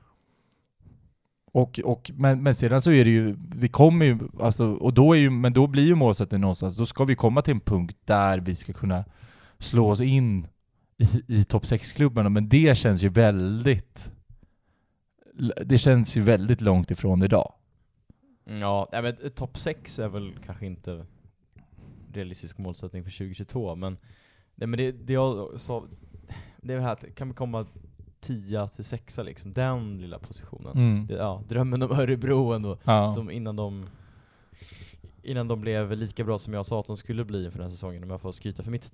Och, och, men, men sedan så är det ju, vi kommer ju, alltså, och då är ju, men då blir ju målsättningen någonstans, då ska vi komma till en punkt där vi ska kunna slå oss in i, i topp 6-klubbarna, men det känns ju väldigt, det känns ju väldigt långt ifrån idag. Ja, men ett topp 6 är väl kanske inte realistisk målsättning för 2022, men, nej, men det, det jag sa, det är väl här att kan vi komma 10 till 6 liksom, den lilla positionen. Det, ja, drömmen om Örebro ändå, Ja. som innan de Innan de blev lika bra som jag sa att de skulle bli inför den här säsongen, om jag får skryta för mitt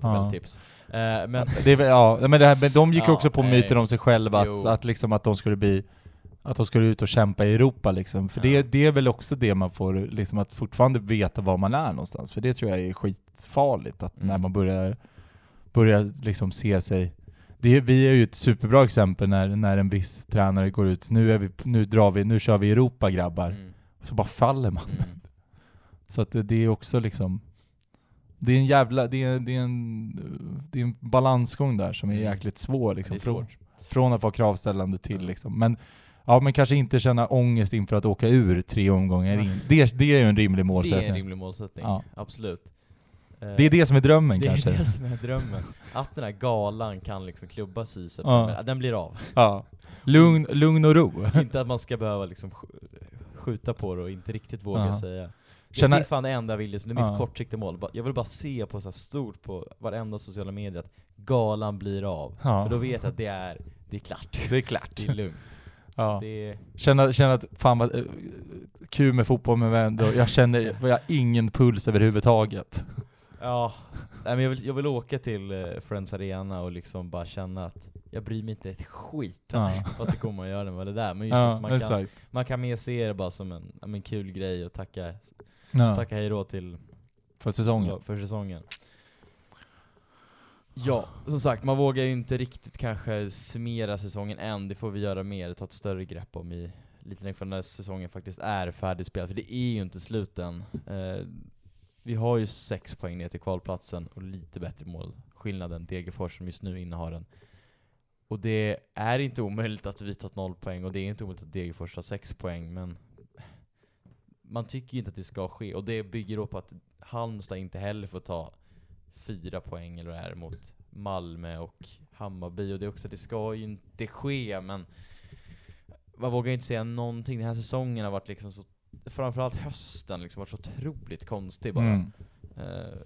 Ja. tabelltips. Eh, men, *laughs* Det är, väl- ja, men, det här, men de gick Ja, också på nej. myten om sig själva att, Jo. att, liksom att de skulle bli att de skulle ut och kämpa i Europa liksom. För Ja. det, det är väl också det man får, liksom att fortfarande veta var man är någonstans. För det tror jag är skitfarligt, att när Mm. man börjar, börjar liksom se sig det, vi är ju ett superbra exempel när, när en viss tränare går ut, nu, är vi, nu drar vi, nu kör vi Europa grabbar. Mm. Så bara faller man. Mm. *laughs* Så att det, det är också liksom det är en jävla, det är, det är, en, det är en balansgång där som är Mm. jäkligt svår liksom. är från, svårt. från att vara kravställande till Ja. liksom. Men, ja men kanske inte känna ångest inför att åka ur tre omgångar Ja. in. Det, det är ju en rimlig Det är målsättning. en rimlig målsättning, Ja. absolut. Eh, Det är det som är drömmen det kanske. är det som är drömmen. Att den här galan kan liksom klubbas i september, Ja. den blir av. Ja. Lugn, lugn och ro. *laughs* inte att man ska behöva liksom sk- skjuta på det och inte riktigt våga Ja. säga. Känna- Det är fan det enda jag vill, just nu. det mitt Ja. kortsiktiga mål. Jag vill bara se på så här stort på varenda sociala medier att galan blir av. Ja. För då vet jag att det är, det är klart. Det är klart. Det är lugnt. Ja. Det Känna, känna att fan vad eh, kul med fotboll men ändå, jag känner, jag har ingen puls överhuvudtaget. Ja, Nej, men jag, vill, jag vill åka till eh, Friends Arena och liksom bara känna att jag bryr mig inte ett skit. Ja. *laughs* Fast det kommer man göra med det där. Men just att man kan, exakt. man kan mer se det bara som en, men kul grej och tacka, Ja. tacka hejdå till För säsongen. för säsongen. Ja, som sagt, man vågar ju inte riktigt kanske summera säsongen än. Det får vi göra mer, ta ett större grepp om i lite längre fram när säsongen faktiskt är färdigspelad. För det är ju inte slut än. Eh, vi har ju sex poäng ner till kvalplatsen och lite bättre målskillnad än Degerfors som just nu innehar den. Och det är inte omöjligt att vi tar noll poäng och det är inte omöjligt att Degerfors har sex poäng, men man tycker ju inte att det ska ske. Och det bygger då på att Halmstad inte heller får ta fyra poäng eller vad det är mot Malmö och Hammarby. Och det är också att det ska ju inte ske, men man vågar ju inte säga någonting. Den här säsongen har varit liksom så, framförallt hösten, liksom varit så otroligt konstig bara. Mm. Eh,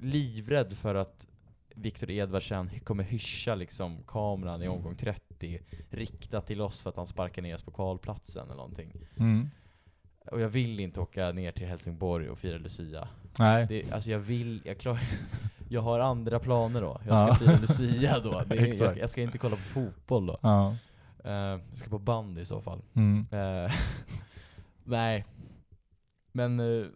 livrädd för att Viktor Edvardsen kommer hyscha liksom kameran i omgång 30 riktat till oss för att han sparkar ner oss på kvalplatsen eller någonting. Mm. Och jag vill inte åka ner till Helsingborg och fira Lucia. Nej. Det, alltså jag vill, jag klarar *laughs* Jag har andra planer då. Jag ska Ja. fira Lucia då. *laughs* Är, jag, jag ska inte kolla på fotboll då. Ja. Eh, jag ska på bandy i så fall. Mm. Eh, *laughs* nej. Men eh,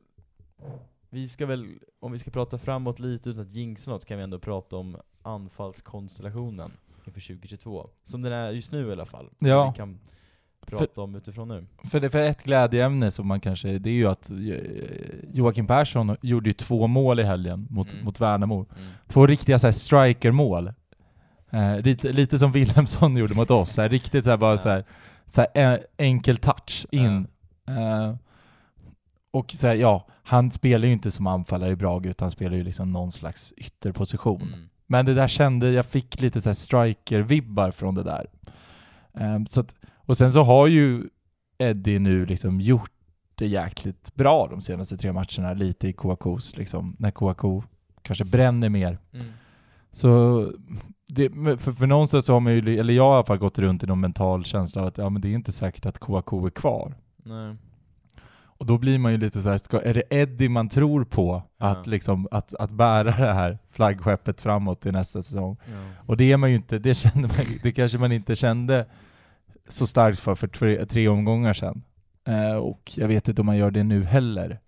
vi ska väl, om vi ska prata framåt lite utan att jinxa något, kan vi ändå prata om anfallskonstellationen inför 2022. Som den är just nu i alla fall. Ja. Vi kan prata om utifrån nu. För, det, för ett glädjeämne som man kanske, det är ju att eh, Joakim Persson gjorde ju två mål i helgen mot, Mm. mot Värnamo. Mm. Två riktiga så här strikermål. Eh, lite, lite som Wilhelmsson *laughs* gjorde mot oss, så här, riktigt så här, bara Ja. så här, så här, eh, enkel touch in. Eh, och så här, ja, han spelar ju inte som anfallare i Brage utan spelar ju liksom någon slags ytterposition. Mm. Men det där kände, jag fick lite så striker-vibbar från det där. Ehm, så att, och sen så har ju Eddie nu liksom gjort det jäkligt bra de senaste tre matcherna, lite i Kouakous liksom, när Kouakou kanske bränner mer. Mm. Så det, för, för någonstans så har man ju, eller jag har i alla fall gått runt i någon mental känsla av att ja men det är inte säkert att Kouakou är kvar. Nej. Och då blir man ju lite så här, ska, är det Eddie man tror på att, Ja. liksom, att, att bära det här flaggskeppet framåt till nästa säsong? Ja. Och det är man ju inte, det kände man, det kanske man inte kände så starkt för för tre, tre omgångar sedan. Eh, och jag vet inte om man gör det nu heller.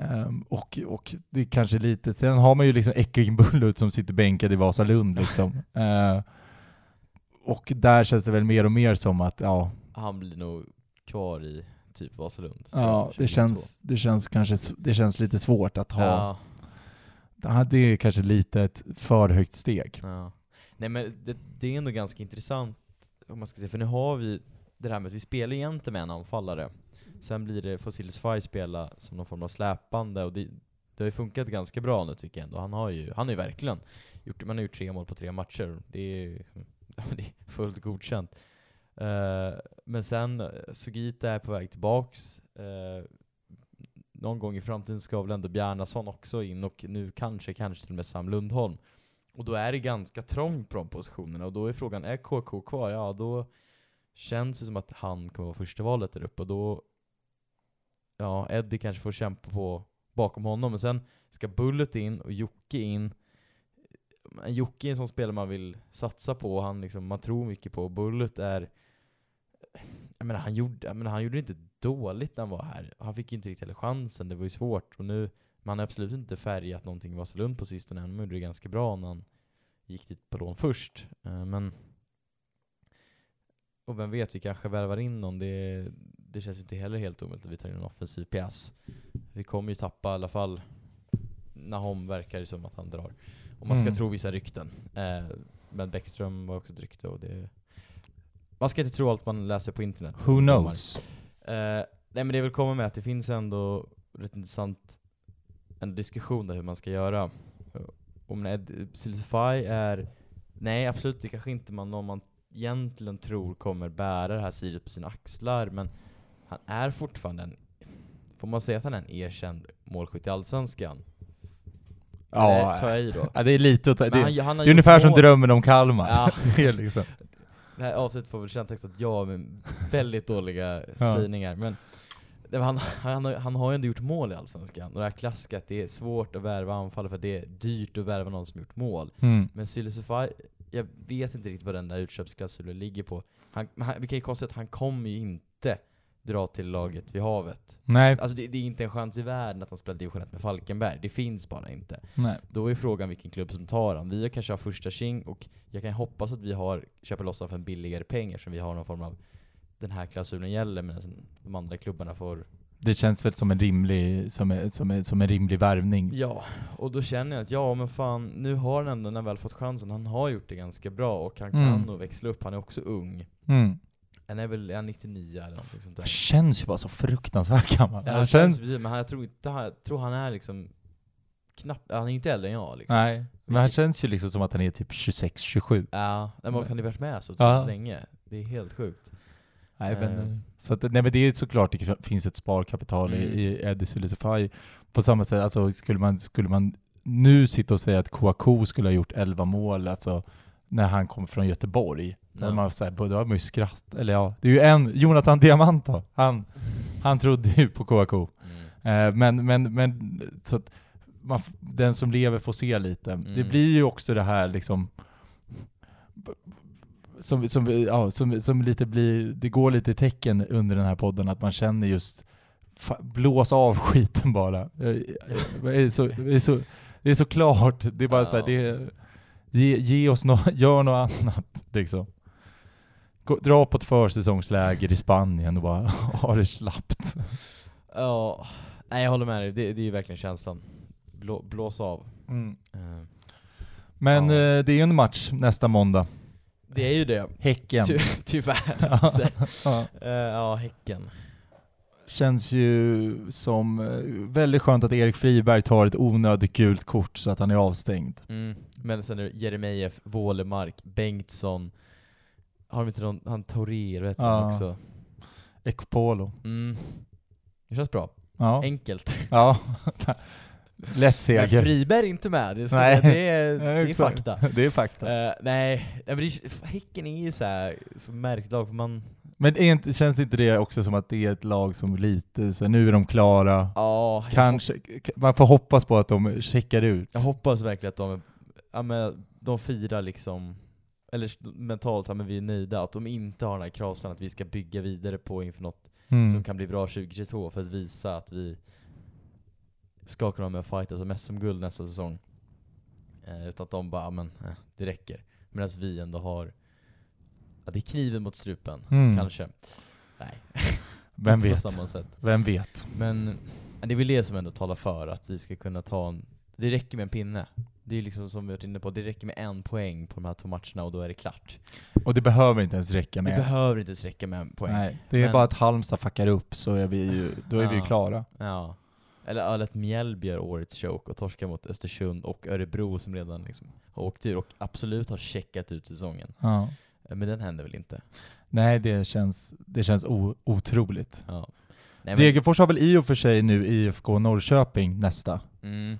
Ehm, och, och det är kanske lite, sen har man ju liksom Ekingbullut som sitter bänkad i Vasalund *laughs* liksom. Eh, och där känns det väl mer och mer som att, ja, Han blir nog kvar i typ Vasalund. ja det 2022. känns, det känns kanske, det känns lite svårt att ha. Ja. Det är kanske lite ett för högt steg. Ja. Nej men det, det är ändå ganska intressant, om man ska säga, för nu har vi det här med att vi spelar egentligen med en anfallare. Sen blir det Fossilis Faj spela som någon form av släpande, och det, det har ju funkat ganska bra nu tycker jag ändå. Han har ju, han har ju verkligen gjort, man har gjort tre mål på tre matcher. Det är, *laughs* det är fullt godkänt. Eh, men sen, eh, Sugita är på väg tillbaks. Eh, någon gång i framtiden ska väl ändå Bjarnason också in, och nu kanske, kanske till och med Sam Lundholm. Och då är det ganska trångt på de positionerna, och då är frågan, är KK kvar? Ja, då känns det som att han kommer vara första valet där uppe, och då Ja, Eddie kanske får kämpa på bakom honom, men sen ska Bullet in och Jocke in. Men Jocke är en sån spelare man vill satsa på, och han liksom, man tror mycket på. Bullet är jag menar, han gjorde, jag menar, han gjorde det inte dåligt när han var här. Han fick inte riktigt heller chansen, det var ju svårt. Och nu, man har absolut inte färgat någonting i Vasalund på sistone, han gjorde det ganska bra när han gick dit på lån först. Eh, men och vem vet, vi kanske värvar in någon. Det, det känns ju inte heller helt omöjligt att vi tar in en offensiv pjäs. Vi kommer ju tappa i alla fall Nahom verkar det som att han drar. Om man ska Mm. tro vissa rykten. Eh, men Bäckström var också ett rykte och det... Man ska inte tro allt man läser på internet. Who knows? Eh, nej men det vill komma med att det finns ändå rätt intressant en diskussion där hur man ska göra. Eh, Om Silsify är, nej absolut det kanske inte man, någon man egentligen tror kommer bära det här Sirius på sina axlar, men han är fortfarande en, får man säga att han är en erkänd målskytt i Allsvenskan? Ja, det tar jag i då. ja, det är lite att ta, det, det han, han har är ungefär som drömmen om Kalmar. Ja. *laughs* det är liksom. Det här avsnittet får väl kännetecknat jag med väldigt dåliga *laughs* sägningar, men han, han, han har ju ändå gjort mål i Allsvenskan, och det här klassiska att det är svårt att värva anfallare för att det är dyrt att värva någon som gjort mål. Mm. Men Silisufaj, jag vet inte riktigt vad den där utköpsklausulen ligger på. Han, han, vi kan ju konstatera att han kommer ju inte dra till laget vid havet. Nej, Alltså det, det är inte en chans i världen att han spelar division 1 med Falkenberg, det finns bara inte. nej. Då är frågan vilken klubb som tar han. Vi kanske har första tjing och jag kan hoppas att vi har köper loss honom för en billigare pengar som vi har någon form av den här klausulen gäller medan de andra klubbarna får Det känns väl som en rimlig, som en, som en, som en rimlig värvning. Ja, och då känner jag att ja men fan, nu har han ändå när han väl fått chansen, han har gjort det ganska bra och han kan Mm. nog växla upp, han är också ung. Mm. Han är väl är han 99 eller något sånt där. Han känns ju bara så fruktansvärt gammal. Ja, han han känns... känns, men han, jag tror inte, han- jag tror han är liksom knappt, han är inte äldre än jag liksom. Nej, men han känns ju liksom som att han är typ 26-27. Ja, men han har ju varit med så Ja. länge. Det är helt sjukt. Nej, men, Eh. så att, nej men det är såklart det finns ett sparkapital Mm. i, i Eddie Sulisify. På samma sätt, alltså skulle man, skulle man nu sitta och säga att Kouakou skulle ha gjort 11 mål, alltså när han kom från Göteborg. Ja. man så här, då har man ju skratt, eller ja, det är ju en, Jonathan Diamant då, han, han trodde ju på Kouakou. Mm. Eh, men, men, men, så att man, den som lever får se lite. Det Mm. blir ju också det här liksom som, som, ja, som, som lite blir, det går lite tecken under den här podden att man känner just blås av skiten bara. Eh, Det är så, det är så, det är så klart, det är bara så här, Ja. det ge, ge oss något, gör något annat liksom. Gå, dra på ett försäsongsläger i Spanien och bara *laughs* ha det slappt. Ja, nej jag håller med dig, det, det är ju verkligen känslan. Blå, blås av. Mm. Eh, Men Ja. eh, det är ju en match nästa måndag. Det är ju det, Häcken. Ty, *laughs* tyvärr. Ja. *laughs* Ja. eh, ja, Häcken. Känns ju som eh, väldigt skönt att Erik Friberg tar ett onödigt gult kort så att han är avstängd. Mm. Men sen är det Jeremejeff, Wålemark, Bengtsson, har de inte någon, han vad heter Ja. han också? Ekopolo. Mm. Det känns bra. Ja. Enkelt. *laughs* ja. *laughs* Lätt Men seger. Friberg är inte med, det, så- Nej. det, är, *laughs* det är Exakt. fakta. Det är fakta. Eh, nej, nej, men det, Häcken är ju så här, så märkligt lag, för man... Men är inte, känns inte det också som att det är ett lag som lite, så nu är de klara. Ja, jag Kanske, k- man får hoppas på att de checkar ut. Jag hoppas verkligen att de, ja, men, de firar liksom, eller mentalt, men vi är nöjda, att de inte har den här kravsen att vi ska bygga vidare på inför något Mm. som kan bli bra 2022 för att visa att vi ska kunna vara med och fightas om SM-guld nästa säsong. Eh, utan att de bara, ja, men eh, det räcker. Medan vi ändå har, ja, det är kniven mot strupen, Mm. kanske. Nej, *laughs* Vem vet? på samma sätt. Vem vet? Men det är väl det som ändå talar för att vi ska kunna ta en... Det räcker med en pinne. Det är liksom som vi varit inne på, det räcker med en poäng på de här två matcherna och då är det klart. Och det behöver inte ens räcka Det med. behöver inte ens räcka med en poäng. Nej, det är Men- bara att Halmstad fuckar upp så är vi ju, då är vi ju Ja. klara. Ja. Eller att Mjällby gör årets choke och torskar mot Östersund och Örebro som redan liksom har åkt ur och absolut har checkat ut säsongen. Ja. Eh, Men den händer väl inte? Nej, det känns, det känns o, otroligt. Ja. Nej, men, Degerfors har väl i och för sig nu IFK Norrköping nästa. mm,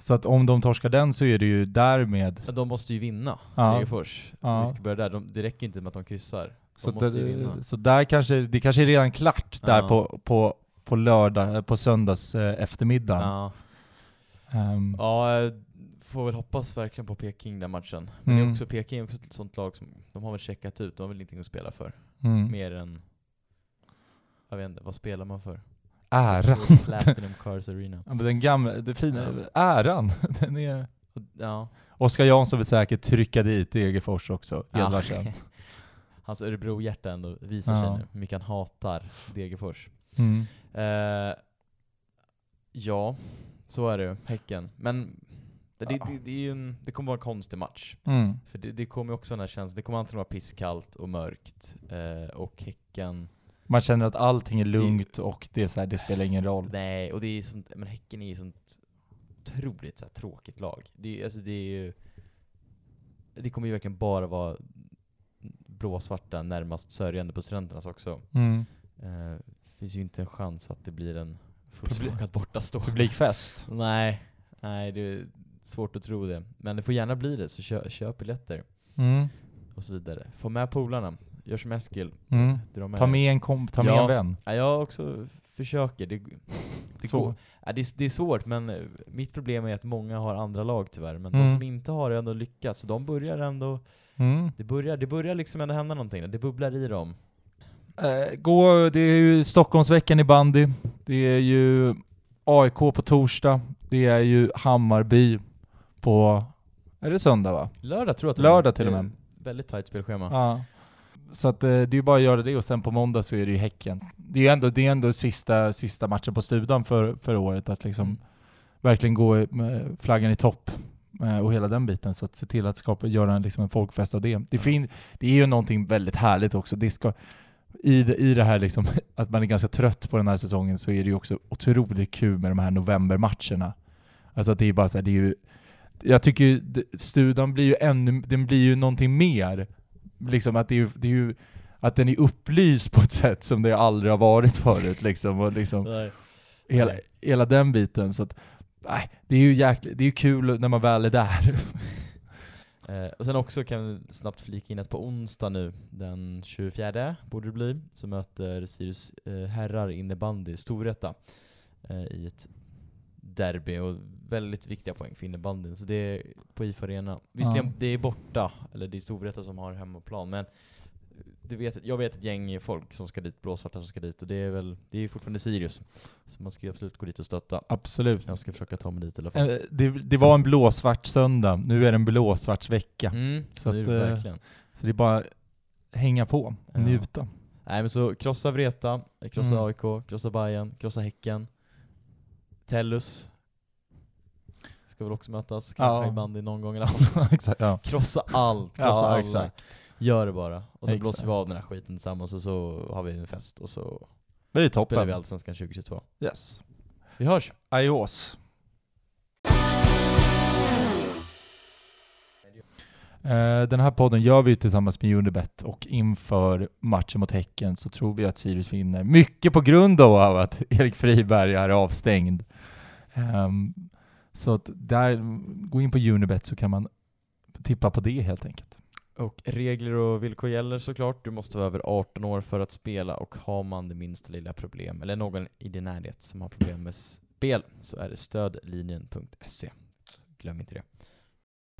Så att om de torskar den så är det ju därmed... ja, de måste ju vinna, Ja. Degerfors. Ja. Vi ska börja där. De, det räcker inte med att de kryssar. Så, De måste ju det, vinna. så där kanske, det kanske är redan klart där Ja. på, på, på lördag, eh, på söndags eh, eftermiddag. Ja. Ehm, Ja, får väl hoppas verkligen på Peking den matchen. Men det Mm. är också, Peking är också ett sånt lag som, de har väl checkat ut, de har väl ingenting att spela för. mm. Mer än, jag vet inte, vad spelar man för? Äran. Platinum Cars Arena. Ja, men den gamla, det fina, äran. *laughs* Den är... Och, ja, Oskar Jansson vill säkert trycka dit Degerfors också, Edvardsen. *laughs* Hans Örebro-hjärta ändå visar sig Ja. nu, hur mycket han hatar Degerfors. Mm. Eh, ja, så är det ju. Häcken. Men det, det, Ja. det, det, är ju en, det kommer vara en konstig match. Mm. För det, det kommer ju också den här känslan, det kommer antingen vara pisskallt och mörkt, eh, och Häcken Man känner att allting är lugnt och det, är så här, det spelar ingen roll. Nej, och det är sånt, men Häcken är ju sånt otroligt så här, tråkigt lag. Det, är- alltså, det är ju... Det kommer ju verkligen bara vara blåsvarta närmast sörjande på studenternas också. Mm. Eh, finns ju inte en chans att det blir en fullsmakad bortastå. Publikfest. *laughs* Nej, nej det är svårt att tro det. Men det får gärna bli det, så kö, köp biljetter Mm. och så vidare. Få med polarna, gör som Eskil. Mm. Ta med en komp, ta med Ja. en vän. Ja, jag också försöker. Det, det, går, ja, det, är, det är svårt, men eh, mitt problem är att många har andra lag tyvärr. Men Mm. de som inte har ändå lyckats. De börjar ändå, Mm. det börjar, det börjar liksom ändå hända någonting. Det bubblar i dem. Eh, gå, det är ju Stockholmsveckan i bandy. Det är ju AIK på torsdag. Det är ju Hammarby på... Är det söndag va? Lördag tror jag att Lördag till och med. Väldigt tajt spelschema. Ja. Så att eh, det är ju bara att göra det och sen på måndag så är det ju Häcken. Det är ju ändå, det är ändå sista, sista matchen på Studan för, för året, att liksom Mm. verkligen gå med flaggan i topp eh, och hela den biten. Så att se till att skapa, göra en, liksom en folkfest av det. Det, fin, det är ju någonting väldigt härligt också. Det ska, i, det, I det här liksom, *laughs* att man är ganska trött på den här säsongen så är det ju också otroligt kul med de här novembermatcherna. Alltså att det är bara så här, det är ju jag tycker ju Studan blir ju ännu, den blir ju någonting mer. Liksom att det är det är ju att den är upplyst på ett sätt som det aldrig har varit förut liksom. Och liksom Nej. hela, Nej. hela den biten. Så att, nej, det är ju jäkligt, det är ju kul när man väl är där. *laughs* Eh, och sen också kan vi snabbt flika in att på onsdag nu, den 24 borde det bli, så möter Sirius eh, herrar innebandy Storvreta eh, i ett derby och väldigt viktiga poäng för innebandyn. Så det är på IF Arena. Visserligen, Ja. det är borta, eller det är Storvreta som har hemmaplan, men du vet, jag vet ett gäng folk som ska dit, blåsvarta som ska dit, och det är väl, det är fortfarande Sirius. Så man ska ju absolut gå dit och stötta. Absolut. Jag ska försöka ta mig dit i alla fall. Eh, Det, det var en blåsvart söndag, nu är det en blåsvart vecka. Mm, så är att, eh, verkligen. Så det är bara hänga på och Ja. njuta. Nej men så krossa Vreta, krossa Mm. AIK, krossa Bayern, krossa Häcken. Tellus ska väl också mötas, kanske Ja. i bandy någon gång eller *laughs* annan. Exakt, ja. Krossa allt, krossa Ja, alla. exakt. Gör det bara. Och så Exakt. blåser vi av den här skiten tillsammans och så har vi en fest och så Det är spelar vi toppen. Allsvenskan 2022. Yes. Vi hörs! Adios. Eh, den här podden gör vi tillsammans med Unibet och inför matchen mot Häcken så tror vi att Sirius vinner. Mycket på grund av att *laughs* Erik Friberg är avstängd. Ehm, så att där, gå in på Unibet så kan man tippa på det helt enkelt. Och regler och villkor gäller såklart. Du måste vara över 18 år för att spela och har man det minsta lilla problem, eller någon i din närhet som har problem med spel, så är det stödlinjen.se. Glöm inte det.